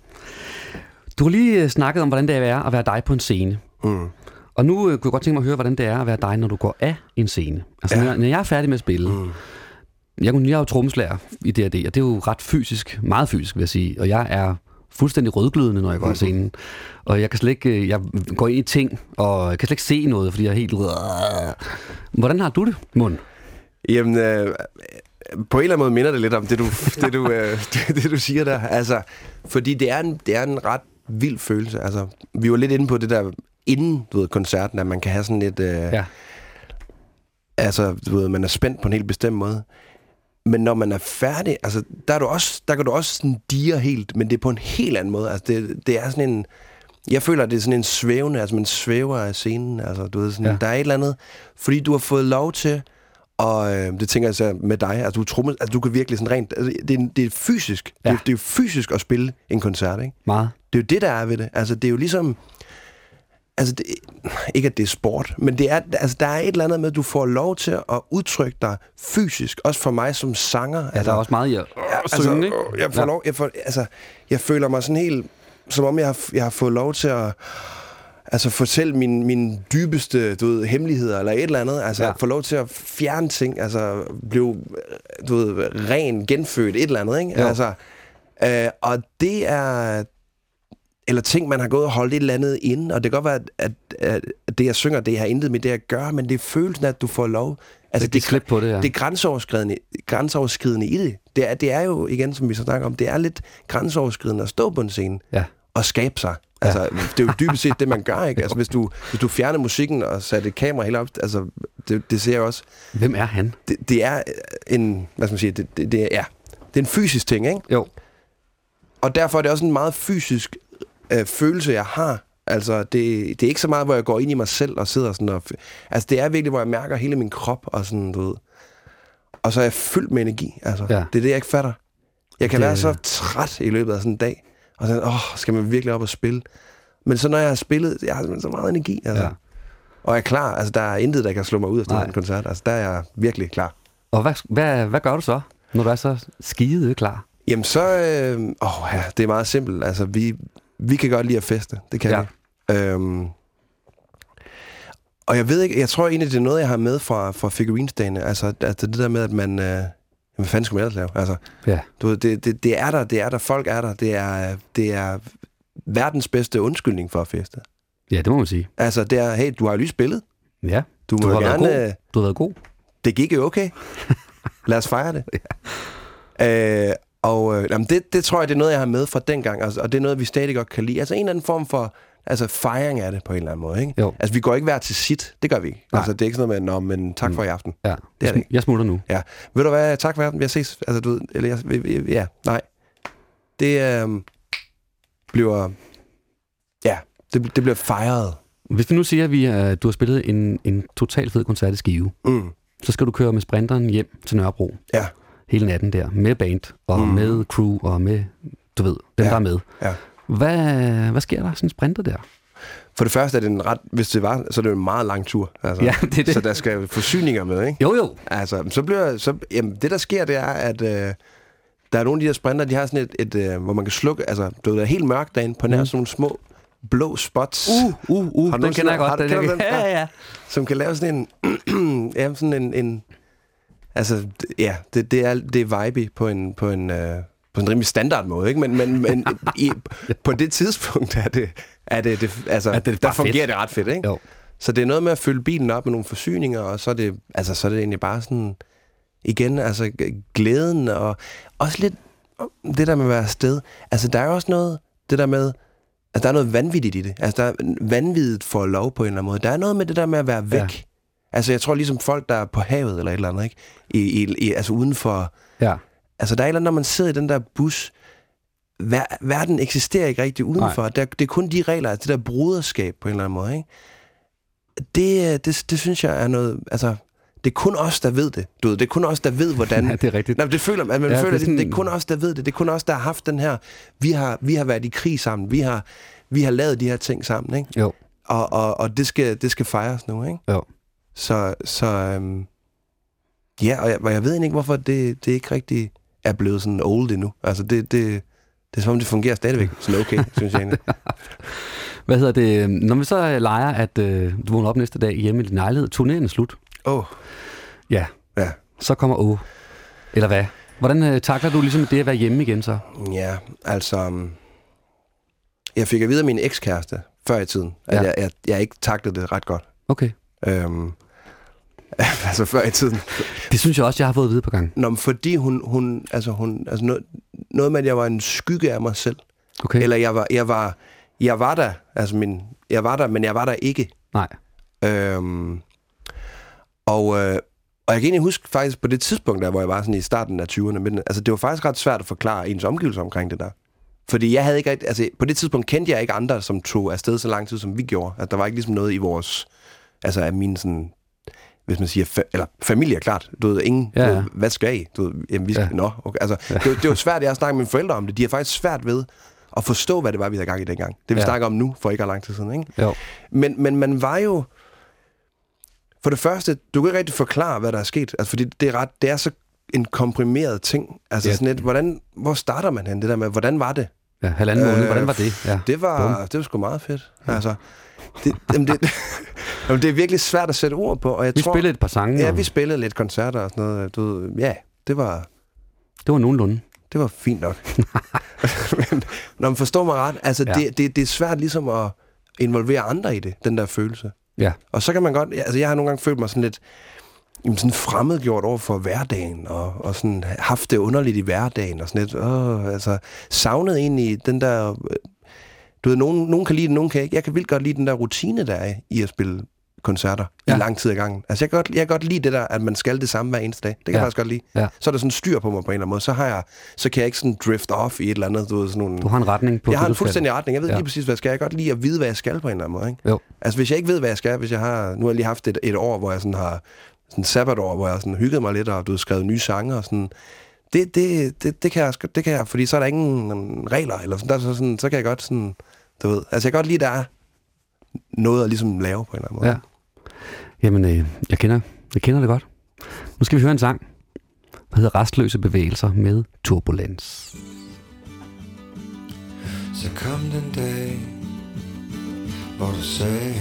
B: Du har lige øh, snakket om, hvordan det er at være dig på en scene.
D: Mm.
B: Og nu øh, kunne jeg godt tænke mig at høre, hvordan det er at være dig, når du går af en scene. Altså, ja. når, når jeg er færdig med at spille, mm. jeg, jeg er jo trommeslager i D&D, og det er jo ret fysisk, meget fysisk vil jeg sige, og jeg er fuldstændig rødglødende, når jeg går af scenen. Og jeg kan slet ikke, øh, jeg går ind i ting, og jeg kan slet ikke se noget, fordi jeg er helt... Hvordan har du det, Mund?
D: Jamen, øh, på en eller anden måde minder det lidt om det, du, det, du, øh, det, det, du siger der. Altså, fordi det er, en, det er en ret vild følelse. Altså, vi var lidt inde på det der inden du ved, koncerten, at man kan have sådan lidt... Øh,
B: ja.
D: Altså, du ved, man er spændt på en helt bestemt måde. Men når man er færdig, altså, der, er du også, der kan du også sådan dire helt, men det er på en helt anden måde. Altså, det, det er sådan en... Jeg føler, at det er sådan en svævende, altså man svæver af scenen. Altså, du ved, sådan,
B: Ja.
D: der er et eller andet, fordi du har fået lov til, og øh, det tænker jeg så med dig, altså du, tromme, altså, du kan virkelig sådan rent, altså, det, er, det er fysisk, ja. det, er, det er fysisk at spille en koncert, ikke?
B: Meget.
D: Det er jo det, der er ved det. Altså, det er jo ligesom... Altså, det, ikke at det er sport, men det er, altså, der er et eller andet med, at du får lov til at udtrykke dig fysisk, også for mig som sanger.
B: Ja, der er også meget i at
D: ja,
B: synge, ikke?
D: Jeg, får
B: Ja.
D: lov, jeg, får, altså, jeg føler mig sådan helt, som om jeg har, jeg har fået lov til at altså, fortælle mine, mine dybeste du ved, hemmeligheder, eller et eller andet. Altså,
B: Ja.
D: få lov til at fjerne ting, altså blive du ved, ren, genfødt, et eller andet. Ikke?
B: Jo.
D: Altså, øh, og det er eller ting, man har gået og holdt et eller andet inde, og det kan godt være, at, at, at det, jeg synger, det har intet med det at gøre, men det er følelsen, at du får lov. Altså,
B: Det slip på det, ja.
D: Det er grænseoverskridende, grænseoverskridende i det. Det er, det er jo, igen, som vi så snakker om, det er lidt grænseoverskridende at stå på en scene
B: Ja.
D: og skabe sig. Altså, det er jo dybest set det, man gør, ikke? Altså, hvis du, hvis du fjerner musikken og sætter et kamera helt op, altså, det, det ser jeg også.
B: Hvem er han?
D: Det, det er en, hvad skal man sige, det, det, det, er, ja, det er en fysisk ting, ikke?
B: Jo.
D: Og derfor er det også en meget fysisk øh, følelse, jeg har. Altså, det, det er ikke så meget, hvor jeg går ind i mig selv og sidder sådan og... Altså, det er virkelig, hvor jeg mærker hele min krop og sådan, du ved. Og så er jeg fyldt med energi, altså.
B: Ja.
D: Det er det, jeg ikke fatter. Jeg kan det... være så træt i løbet af sådan en dag. Og så, åh, skal man virkelig op og spille? Men så når jeg har spillet, jeg har simpelthen så meget energi, altså.
B: Ja.
D: Og jeg er klar. Altså, der er intet, der kan slå mig ud af
B: Nej.
D: en koncert. Altså, der er jeg virkelig klar.
B: Og hvad, hvad, hvad gør du så, når du er så skide klar?
D: Jamen så, øh, åh ja, det er meget simpelt. Altså, vi, vi kan godt lide at feste. Det kan
B: Ja.
D: vi. Øhm, og jeg ved ikke, jeg tror egentlig, det er noget, jeg har med fra, fra figurinsdagene. Altså, altså det der med, at man... Øh, hvad fanden skulle man ellers lave? Altså,
B: Ja.
D: du ved, det, det, det er der, det er der, folk er der. Det er, det er verdens bedste undskyldning for at feste.
B: Ja, det må man sige.
D: Altså, det er, hey, du har jo lige spillet.
B: Ja.
D: Du må
B: Du har været
D: gerne...
B: god.
D: øh,
B: Du har været god.
D: det gik jo okay. Lad os fejre det. øh, og øh, jamen det, det tror jeg, det er noget, jeg har med fra dengang, altså, og det er noget, vi stadig godt kan lide. Altså en eller anden form for altså, fejring af det på en eller anden måde. Ikke?
B: Jo.
D: Altså vi går ikke hver til sit, det gør vi ikke.
B: Nej.
D: Altså det er ikke sådan noget med, Nå, men tak for i aften.
B: Ja.
D: Det er det ikke.
B: Jeg smutter nu.
D: Ja. Ved du hvad, tak for i aften, jeg ses. Altså du ved, eller jeg, ja, nej. Det øh, bliver, ja, det, det bliver fejret.
B: Hvis vi nu siger, at vi, uh, du har spillet en, en total fed koncert i Skive,
D: Mm.
B: så skal du køre med sprinteren hjem til Nørrebro
D: Ja.
B: hele natten der, med band og. Mm. med crew og med, du ved, dem
D: Ja.
B: der er med.
D: Ja.
B: Hvad, hvad sker der sådan en sprinter der?
D: For det første er det en ret, hvis det var, så er det en meget lang tur. Altså.
B: Ja, det er det.
D: Så der skal forsyninger med, ikke?
B: Jo, jo.
D: Altså, så bliver, så, jamen, det der sker, det er, at øh, der er nogle af de her sprinter, de har sådan et, et øh, hvor man kan slukke, altså, det er helt mørkt derinde, på nær
B: Mm.
D: sådan nogle små blå spots.
B: Uh, uh, uh,
D: Har du
B: den kender jeg godt.
D: har du-
B: Den
D: den?
B: Ja, ja, ja.
D: Som kan lave sådan en, ja, sådan en, en altså, ja, det, det er, det er vibe på en, på en, øh, på en rimelig standard måde, ikke? Men, men, men i, på det tidspunkt er det, er det, det altså,
B: Er det
D: der fungerer
B: fedt?
D: det ret fedt, ikke?
B: Jo.
D: Så det er noget med at fylde bilen op med nogle forsyninger, og så er det, altså, så er det egentlig bare sådan, igen, altså glæden, og også lidt det der med at være afsted. Altså, der er også noget, det der med, at der er noget vanvittigt i det. Altså, der er vanvittigt for lov på en eller anden måde. Der er noget med det der med at være væk.
B: Ja.
D: Altså, jeg tror ligesom folk, der er på havet eller et eller andet, ikke? I, i, i, altså uden for...
B: Ja.
D: Altså, der er et eller andet, når man sidder i den der bus, ver, verden eksisterer ikke rigtig udenfor. Der, det er kun de regler, altså det der bruderskab på en eller anden måde, ikke? Det, det, det synes jeg er noget... Altså, det er kun os, der ved det. Du ved, det er kun os, der ved, hvordan...
B: Ja, det er rigtigt.
D: Nej, det føler man. man
B: Ja,
D: føler,
B: det er
D: det,
B: sådan-
D: er kun os, der ved det. Det er kun os, der har haft den her... Vi har, vi har været i krig sammen. Vi har, vi har lavet de her ting sammen, ikke?
B: Jo.
D: Og, og, og det, skal, det skal fejres nu, ikke?
B: Jo.
D: Så, så øhm, ja, og jeg, og jeg ved ikke, hvorfor det, det ikke rigtig er blevet sådan old endnu. Altså, det, det, det er som om, det fungerer stadigvæk sådan okay, synes jeg egentlig.
B: Hvad hedder det? Når vi så øh, leger, at øh, du vågner op næste dag hjemme i din lejlighed, turneringen er slut.
D: Åh. Oh.
B: Ja.
D: Ja.
B: Så kommer åh. Eller hvad? Hvordan øh, takler du ligesom det at være hjemme igen så?
D: Ja, altså... um, Jeg fik at vide af min ekskæreste før i tiden, at
B: Ja.
D: jeg, jeg, jeg ikke taklede det ret godt.
B: Okay.
D: Øhm, altså før i tiden.
B: Det synes jeg også, jeg har fået at vide på gang.
D: Nå, men fordi hun, hun, altså hun, altså noget, noget med, at jeg var en skygge af mig selv.
B: Okay.
D: Eller jeg var, jeg var, jeg var der, altså min, jeg var der, men jeg var der ikke.
B: Nej.
D: Øhm, og, øh, og jeg kan egentlig huske faktisk på det tidspunkt, der, hvor jeg var sådan i starten af 20'erne, men altså, det var faktisk ret svært at forklare ens omgivelser omkring det der. Fordi jeg havde ikke altså på det tidspunkt kendte jeg ikke andre, som tog afsted så lang tid, som vi gjorde. At der var ikke ligesom noget i vores, altså af mine sådan, hvis man siger, fa- eller familie, klart. Du ved, ingen,
B: Ja,
D: ja,
B: ja.
D: ja. Du ved, hvad skal I? Du ved, jamen, vi skal,
B: Ja.
D: ja. nå, okay. Altså, ja. det, det var svært, jeg har snakket med mine forældre om det. De har faktisk svært ved at forstå, hvad det var, vi havde gang i dengang. Det vi
B: Ja.
D: ja. snakker om nu, for ikke ret lang tid siden, ikke?
B: Jo.
D: Men, men man var jo... For det første, du kan ikke rigtig forklare, hvad der er sket. Altså, fordi det er, ret, det er så en komprimeret ting. Altså
B: Ja.
D: ja. sådan lidt, hvordan, hvor starter man hen? Det der med, hvordan var det?
B: Ja, halvanden måned. Hvordan var det? Ja.
D: Det var,
B: Bum.
D: det var sgu meget fedt. Altså, det, jamen, det, jamen, det er virkelig svært at sætte ord på. Og jeg
B: Vi
D: tror,
B: spillede et par sange.
D: Ja,
B: og
D: vi spillede lidt koncerter og sådan noget. Du, ved, ja, det var,
B: Det var nogenlunde.
D: det var fint nok. Men, når man forstår mig ret, altså
B: Ja.
D: ja. det, det, det er svært ligesom at involvere andre i det, den der følelse.
B: Ja.
D: Og så kan man godt, altså jeg har nogle gange følt mig sådan lidt jamen sådan fremmedgjort over for hverdagen, og, og sådan haft det underligt i hverdagen, og sådan lidt, åh, altså savnet egentlig den der, øh, du ved, nogen, nogen kan lide det, nogen kan ikke. Jeg kan vildt godt lide den der rutine, der er i at spille koncerter ja. I lang tid ad gangen. Altså jeg kan, godt, jeg kan godt lide det der, at man skal det samme hver eneste dag. Det kan
B: Ja.
D: jeg faktisk godt lide.
B: Ja.
D: Så er der sådan styr på mig på en eller anden måde. Så, har jeg, så kan jeg ikke sådan drift off i et eller andet, du ved, sådan nogle...
B: Du har en retning på
D: jeg har en fuldstændig retning. Jeg ved
B: Ja.
D: lige præcis, hvad jeg skal. Jeg kan godt lide at vide, hvad jeg skal på en eller anden måde. Ikke?
B: Jo.
D: Altså, hvis jeg ikke ved, hvad jeg skal, hvis jeg har... Nu har jeg lige haft et, et år, hvor jeg sådan har... Sådan sabbatår, hvor jeg sådan hygget mig lidt, og du har skrevet nye sange og sådan... Det, det, det, det, kan jeg, det kan jeg, fordi så er der ingen regler, eller sådan, der, er så, sådan, så kan jeg godt sådan, du ved, altså jeg kan godt lide, at der er noget at ligesom lave på en eller anden måde.
B: Ja. Jamen, øh, jeg, kender, jeg kender det godt. Nu skal vi høre en sang, der hedder Restløse bevægelser med turbulens.
Q: Så kom den dag, hvor du sagde,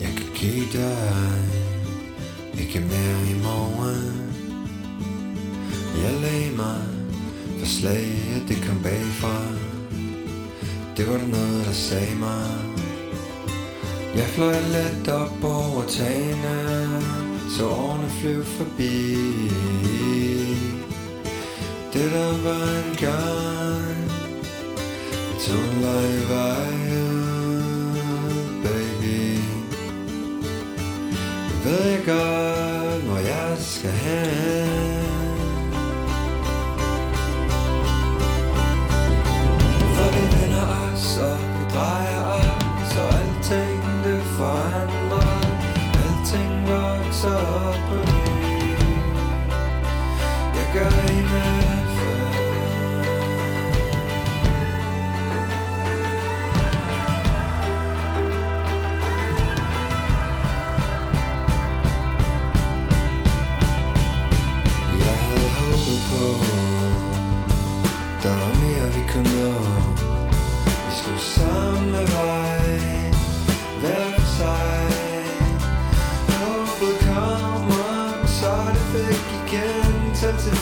Q: jeg kan give dig ikke mere i morgen. Jeg lagde mig for slaget, det kom bagfra. Det var der noget, der sagde mig. Jeg fløj let op over tagene, så årene flyv forbi. Det der var en gang, tog en lang vej baby. Jeg ved jeg godt, hvor jeg skal hen. so.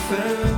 C: found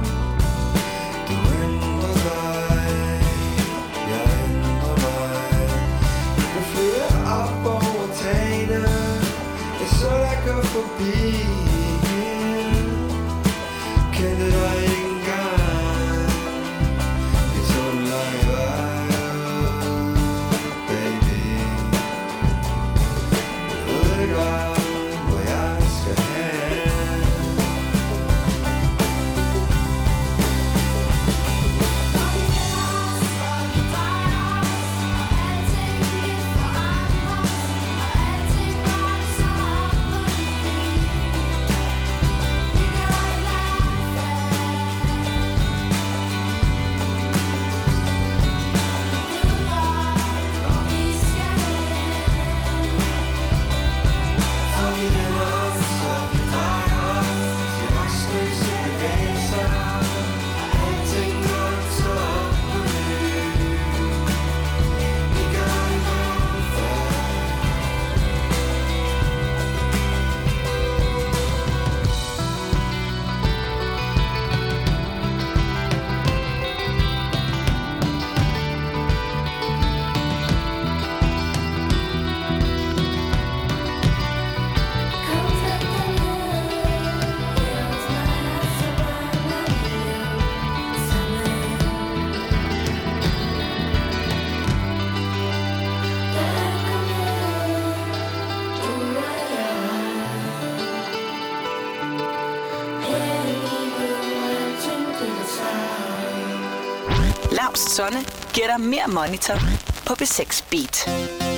C: Sonne giver dig mere monitor på B6 Beat.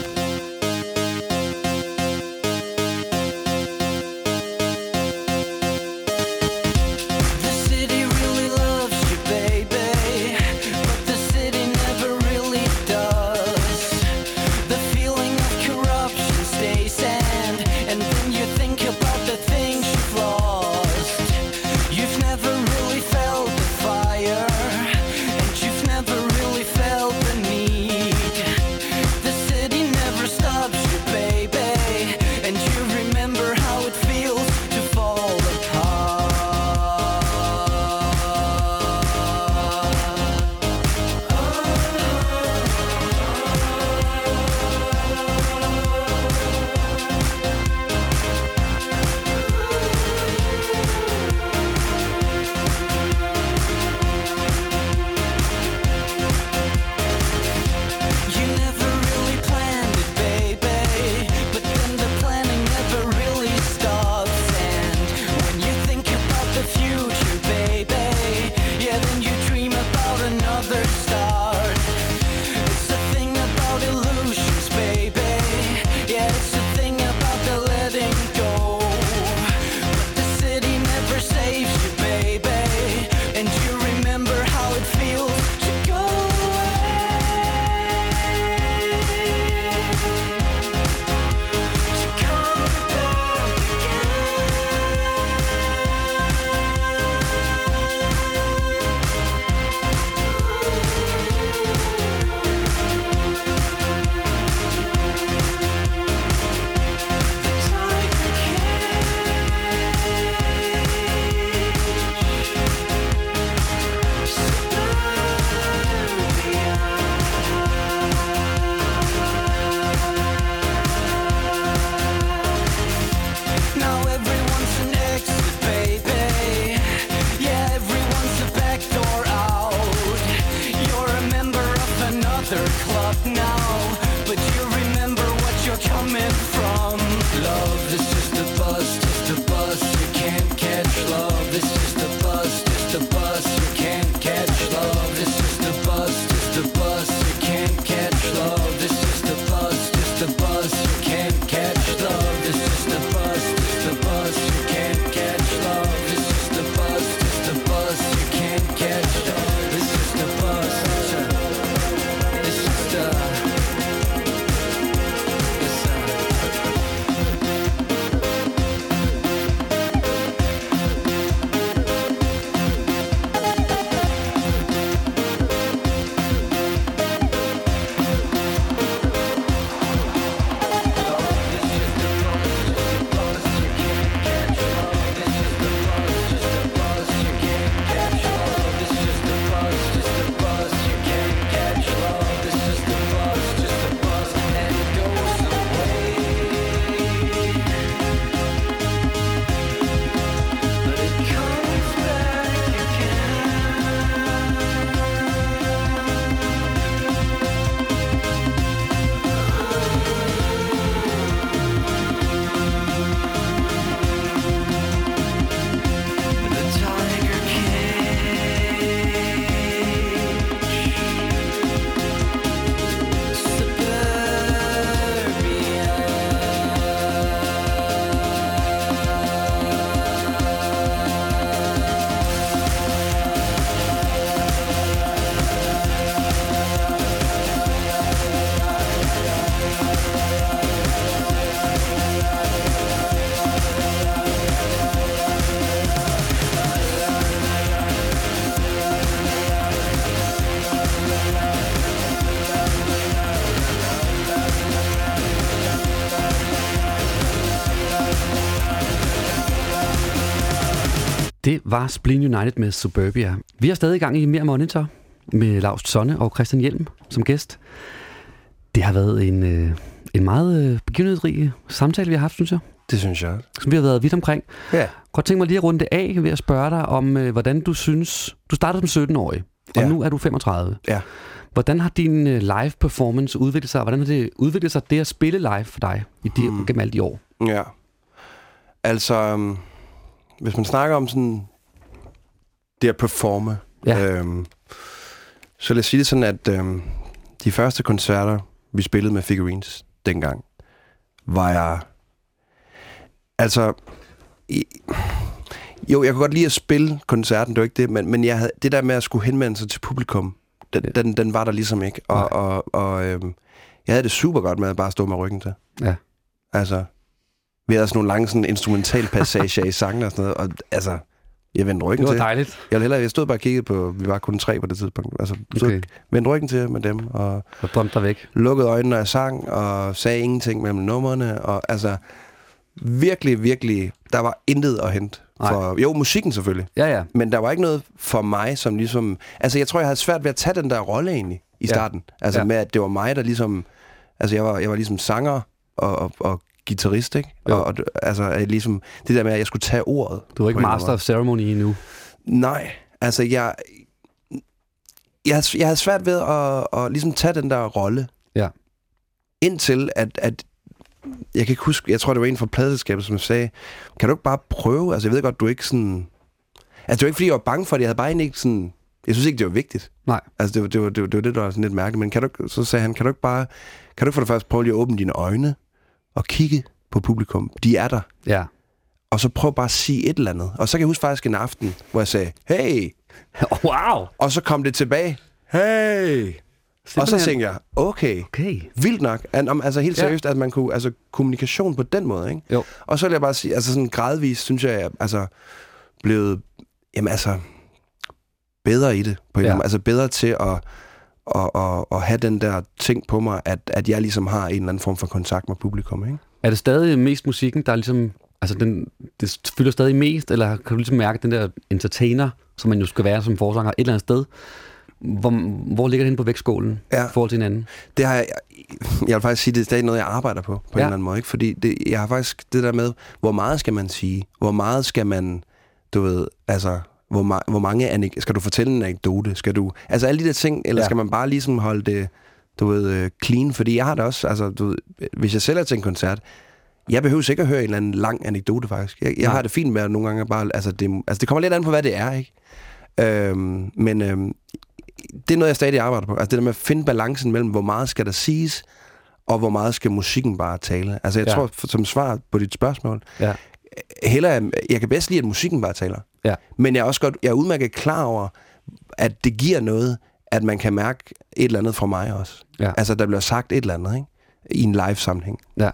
B: Det var Spleen United med Suburbia. Vi er stadig i gang i Mere Monitor med Laust Sonne og Christian Hjelm som gæst. Det har været en, øh, en meget øh, begivenhedsrig samtale, vi har haft, synes jeg.
D: Det synes jeg.
B: Som vi har været vidt omkring.
D: Ja.
B: Godt tænke mig lige at runde det af ved at spørge dig om, øh, hvordan du synes... Du startede som 17-årig, og
D: Ja.
B: nu er du 35.
D: Ja.
B: Hvordan har din øh, live performance udviklet sig? Hvordan har det udviklet sig det at spille live for dig i de,
D: Hmm.
B: gennem alle de år?
D: Ja. Altså, øhm, hvis man snakker om sådan det at performe,
B: Ja.
D: øhm, Så lad os sige det sådan, at øhm, de første koncerter, vi spillede med Figurines dengang, var jeg... Altså... I, jo, jeg kunne godt lide at spille koncerten, det var ikke det, men, men jeg havde, det der med at skulle henvende sig til publikum, den, den, den var der ligesom ikke. Og, og, og øhm, jeg havde det super godt med at bare stå med ryggen til.
B: Ja.
D: Altså, vi havde sådan nogle lange sådan instrumental passager i sangen og sådan noget, og altså, jeg vendte ryggen
B: Det var
D: til.
B: dejligt.
D: Jeg, hellere, jeg stod bare og kiggede på, vi var kun tre på det tidspunkt, altså, så
B: Okay.
D: vendte ryggen til med dem, og
B: Og drømte dig væk.
D: lukkede øjnene, når jeg sang, og sagde ingenting mellem numrene, og altså, virkelig, virkelig, der var intet at hente. For, jo, musikken selvfølgelig.
B: Ja, ja.
D: Men der var ikke noget for mig, som ligesom... Altså, jeg tror, jeg havde svært ved at tage den der rolle egentlig i
B: Ja.
D: starten. Altså,
B: Ja.
D: med at det var mig, der ligesom... Altså, jeg var, jeg var ligesom sanger og, og, og guitarist, ikke? Og, og, altså, ligesom, det der med, at jeg skulle tage ordet.
B: Du var ikke master
D: måde.
B: of ceremony endnu.
D: Nej, altså jeg... Jeg, jeg havde svært ved at, at ligesom tage den der rolle.
B: Ja.
D: Indtil at, at... Jeg kan ikke huske, jeg tror, det var en fra pladselskabet, som sagde, kan du ikke bare prøve? Altså, jeg ved godt, du er ikke sådan... Altså, det var ikke, fordi jeg var bange for det. Jeg havde bare ikke sådan... Jeg synes ikke, det var vigtigt.
B: Nej.
D: Altså, det var det, var, det, var, det, var det der var sådan lidt mærkeligt. Men kan du, så sagde han, kan du ikke bare... Kan du ikke for det første prøve lige at åbne dine øjne og kigge på publikum? De er der.
B: Ja.
D: Og så prøv bare at sige et eller andet. Og så kan jeg huske faktisk en aften, hvor jeg sagde, hey!
B: wow!
D: Og så kom det tilbage, hey! Og så
B: Simpelthen.
D: tænkte jeg, okay,
B: okay.
D: vildt nok. Altså helt
B: Ja.
D: seriøst, at man kunne, altså kommunikation på den måde, ikke?
B: Jo.
D: Og så vil jeg bare sige, altså sådan gradvist, synes jeg, jeg altså blevet, jamen altså, bedre i det. På en
B: Ja.
D: ja. Altså bedre til at, at, at, at have den der ting på mig, at, at jeg ligesom har en eller anden form for kontakt med publikum, ikke?
B: Er det stadig mest musikken, der er ligesom... Altså, den, det fylder stadig mest, eller kan du ligesom mærke den der entertainer, som man jo skal være som forsanger et eller andet sted? Hvor, hvor ligger det henne på vægtskålen
D: Ja.
B: i forhold til hinanden?
D: Det har jeg, jeg vil faktisk sige, det er stadig noget, jeg arbejder på, på ja. en eller anden måde. Ikke? Fordi det, jeg har faktisk det der med, hvor meget skal man sige? Hvor meget skal man, du ved, altså, hvor, ma- hvor mange anek- skal du fortælle en anekdote? Skal du, altså alle de der ting, eller
B: Ja.
D: skal man bare ligesom holde det, du ved, øh, clean? Fordi jeg har det også, altså, du ved, hvis jeg selv er til en koncert, jeg behøver ikke at høre en eller anden lang anekdote, faktisk. Jeg, jeg har det fint med at nogle gange bare, altså det, altså det kommer lidt an på, hvad det er, ikke? Øhm, men øhm, det er noget, jeg stadig arbejder på. Altså det der med at finde balancen mellem, hvor meget skal der siges, og hvor meget skal musikken bare tale. Altså jeg
B: Ja.
D: tror, som svar på dit spørgsmål,
B: Ja.
D: heller, jeg kan bedst lide, at musikken bare taler.
B: Ja.
D: Men jeg er også godt, jeg er udmærket klar over, at det giver noget, at man kan mærke et eller andet fra mig også.
B: Ja.
D: Altså, der bliver sagt et eller andet, ikke? I en live-sammenhæng.
B: Ja.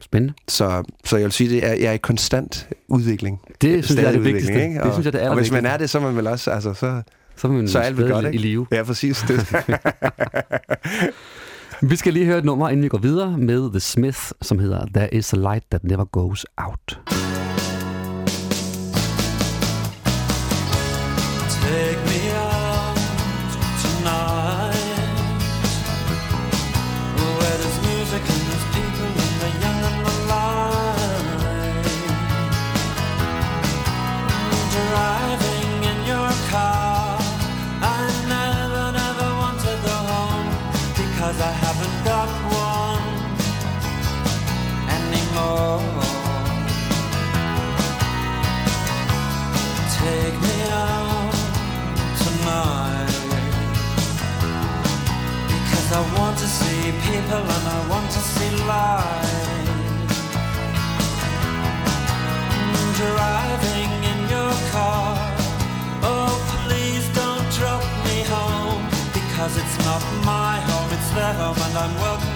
B: Spændende.
D: Så, så jeg vil sige, det er, jeg er i konstant udvikling.
B: Det synes jeg er det vigtigste.
D: Ikke?
B: Det
D: Og,
B: synes jeg, det er
D: Og hvis man er det, så er man vel også, altså, så,
B: Så man
D: så er alt vel godt, ikke?
B: i live.
D: Ja, præcis. Det.
B: Vi skal lige høre et nummer, inden vi går videre med The Smith, som hedder There is a light that never goes out.
O: Because it's not my home, it's their home and I'm welcome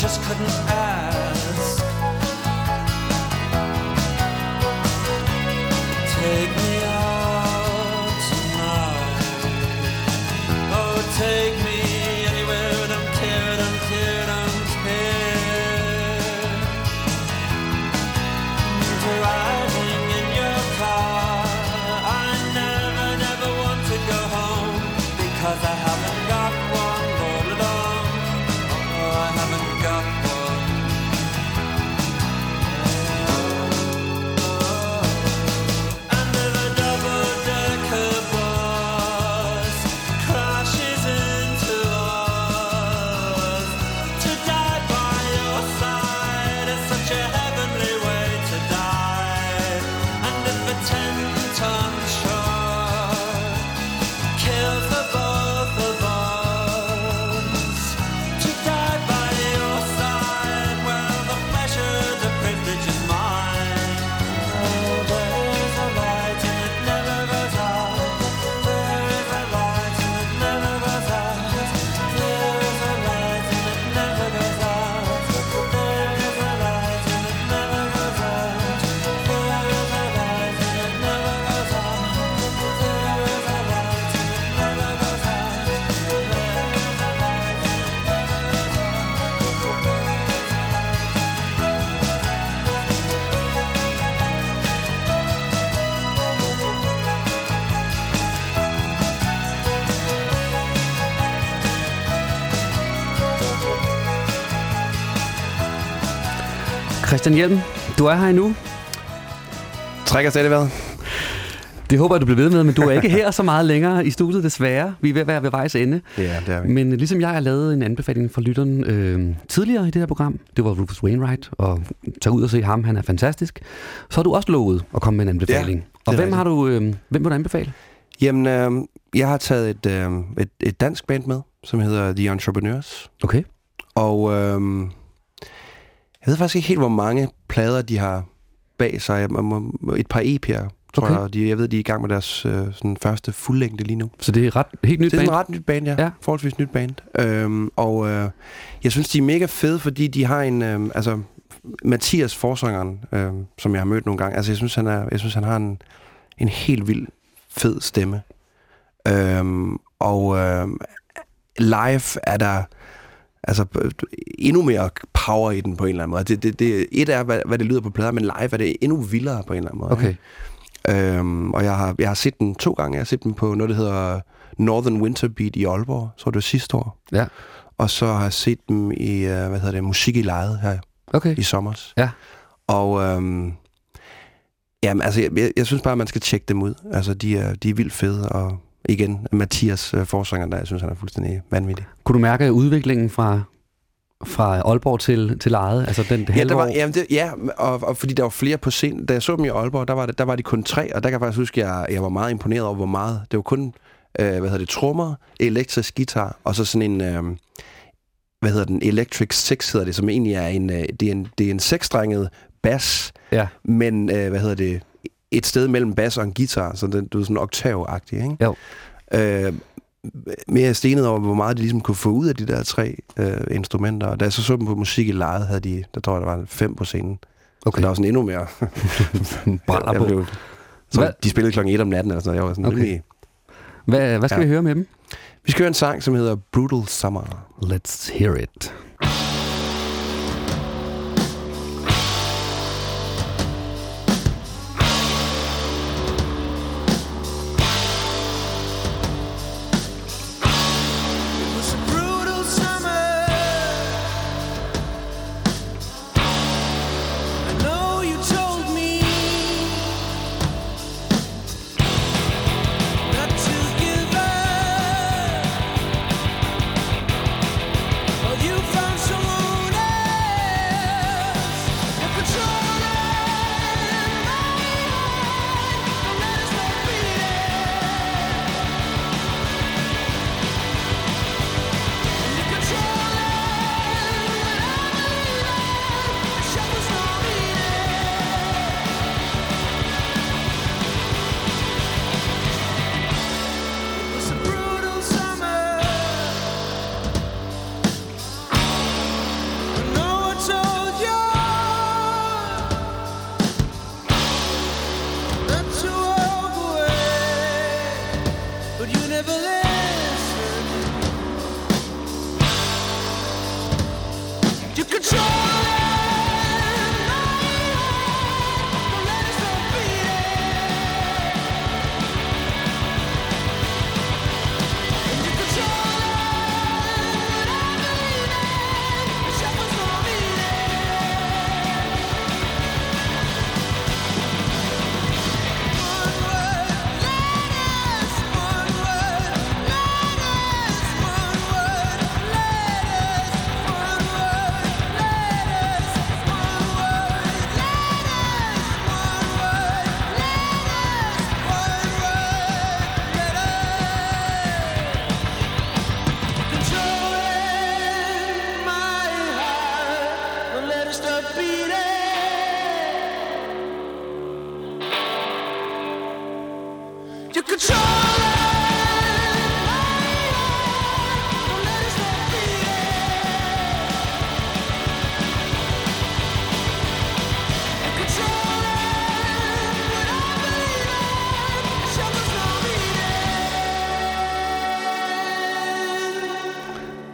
P: just couldn't ask.
B: Christian Hjelm, du er her endnu.
D: Trækker stadig vejret.
B: Det håber jeg, du bliver ved med, men du er ikke her så meget længere i studiet, desværre. Vi er ved at være ved vejs ende.
D: Ja, det er vi.
B: Men ligesom jeg har lavet en anbefaling for lytteren øh, tidligere i det her program, det var Rufus Wainwright, og tag ud og se ham, han er fantastisk, så har du også lovet at komme med en anbefaling.
D: Ja,
B: og hvem
D: rigtigt.
B: har du, øh, hvem vil du anbefale?
D: Jamen, øh, jeg har taget et, øh, et, et dansk band med, som hedder The Entrepreneurs.
B: Okay.
D: Og øh, jeg ved faktisk ikke helt, hvor mange plader de har bag sig. Et par EP'er, tror
B: Okay.
D: jeg. De, jeg ved, de er i gang med deres øh, sådan første fuldlængde lige nu.
B: Så det er ret helt nyt
D: Det er
B: band?
D: en ret nyt band, ja.
B: Ja.
D: ja. Forholdsvis nyt band. Øhm, og øh, jeg synes, de er mega fede, fordi de har en... Øh, altså, Mathias Forsangeren, øh, som jeg har mødt nogle gange, altså jeg synes, han, er, jeg synes, han har en, en helt vild fed stemme. Øhm, og øh, live er der altså endnu mere power i den på en eller anden måde. Det, det, det, et er, hvad, hvad det lyder på plader, men live er det endnu vildere på en eller anden måde.
B: Okay.
D: ikke? Øhm, og jeg har, jeg har set den to gange. Jeg har set den på noget, der hedder Northern Winter Beat i Aalborg. Så var det sidste år.
B: Ja.
D: Og så har jeg set dem i, øh, hvad hedder det, Musik i Lejet her
B: Okay.
D: i sommer.
B: Ja.
D: Og øhm, jamen, altså, jeg, jeg, jeg synes bare, at man skal tjekke dem ud. Altså, de er, de er vildt fede, og igen, Mathias øh, forsanger der, jeg synes, han er fuldstændig vanvittig.
B: Kunne du mærke udviklingen fra, fra Aalborg til, til Lejet? Altså den
D: Ja, der var, jamen det, ja og, og, fordi der var flere på scenen. Da jeg så dem i Aalborg, der var, det, der var de kun tre, og der kan jeg faktisk huske, at jeg, jeg var meget imponeret over, hvor meget. Det var kun, øh, hvad hedder det, trommer, elektrisk guitar, og så sådan en, øh, hvad hedder den, Electric Six hedder det, som egentlig er en, øh, det er en, det er en seksstrenget bass,
B: Ja.
D: men, øh, hvad hedder det, et sted mellem bass og en guitar, så den, du er sådan oktav-agtig, ikke?
B: Jo.
D: Øh, mere stenet over, hvor meget de ligesom kunne få ud af de der tre øh, instrumenter. Og da jeg så så dem på musik i lejet, havde de, der tror jeg, der var fem på scenen. Okay. Så der var sådan endnu mere.
B: Brænder
D: Jeg
B: på.
D: blev- Så
B: Hvad-
D: de spillede klokken 1 om natten, og sådan noget. Jeg var sådan
B: Okay.
D: rimelig...
B: Hvad, hvad skal
D: Ja.
B: vi høre med dem?
D: Vi skal høre en sang, som hedder Brutal Summer.
B: Let's hear. It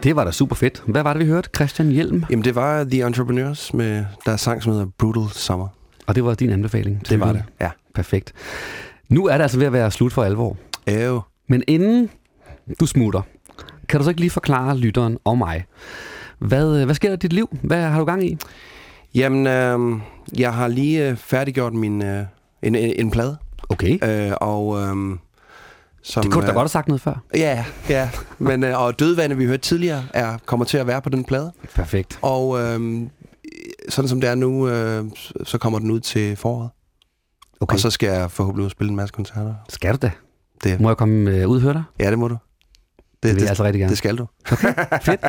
B: Det var da super fedt. Hvad var det, vi hørte? Christian Hjelm?
D: Jamen, det var The Entrepreneurs med deres sang, som hedder Brutal Summer.
B: Og det var din anbefaling?
D: Det var det, ja.
B: Perfekt. Nu er det altså ved at være slut for alvor.
D: Æv.
B: Men inden du smutter, kan du så ikke lige forklare lytteren og mig, hvad, hvad sker der i dit liv? Hvad har du gang i?
D: Jamen, øh, jeg har lige øh, færdiggjort min, øh, en, en, en plade.
B: Okay.
D: Øh, og... Øh, som,
B: Det kunne du da
D: øh,
B: godt have sagt noget før.
D: Ja, ja. Men, øh, og Dødvande, vi hørte tidligere, er, kommer til at være på den plade.
B: Perfekt.
D: Og øh, sådan som det er nu, øh, så kommer den ud til foråret.
B: Okay.
D: Og så skal jeg forhåbentlig ud og spille en masse koncerter.
B: Skal du da?
D: Det.
B: Må jeg komme øh, ud og høre dig?
D: Ja, det må du.
B: Det vil jeg altså rigtig gerne.
D: Det skal du.
B: Fedt.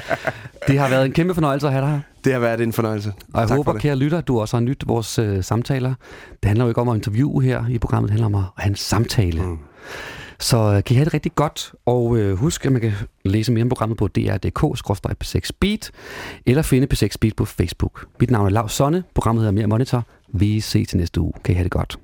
B: Det har været en kæmpe fornøjelse at have dig her.
D: Det har været en fornøjelse.
B: Og jeg
D: tak
B: håber,
D: det.
B: kære lytter, du også har nyt vores øh, samtaler. Det handler jo ikke om at interviewe her i programmet, det handler om at have en samtale. Mm. Så øh, kan I have det rigtig godt, og øh, husk, at man kan læse mere om programmet på dr.dk-p6beat, eller finde P6 Beat på Facebook. Mit navn er Lav Sonne, programmet hedder Mere Monitor. Vi ses til næste uge. Kan I have det godt.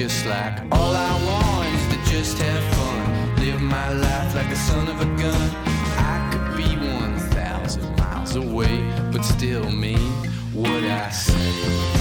Q: Just like all I want is to just have fun, live my life like a son of a gun. I could be one thousand miles away, but still mean what I say.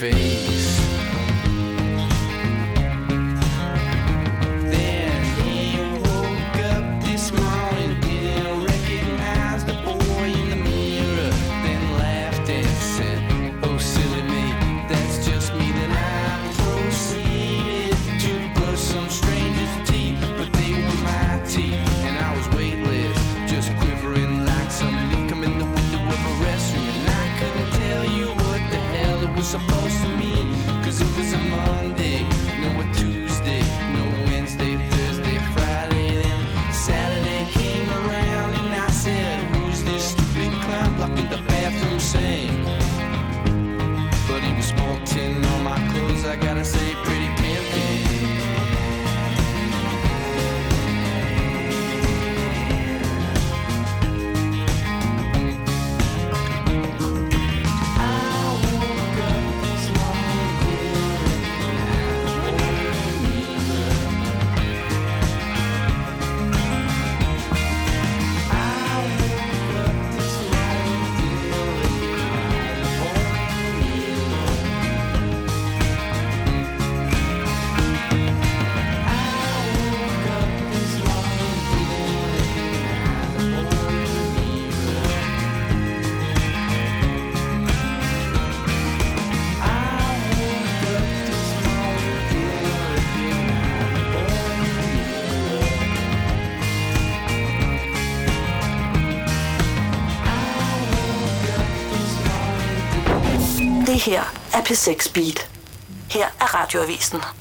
Q: Face.
R: Her er P6 Beat. Her er radioavisen.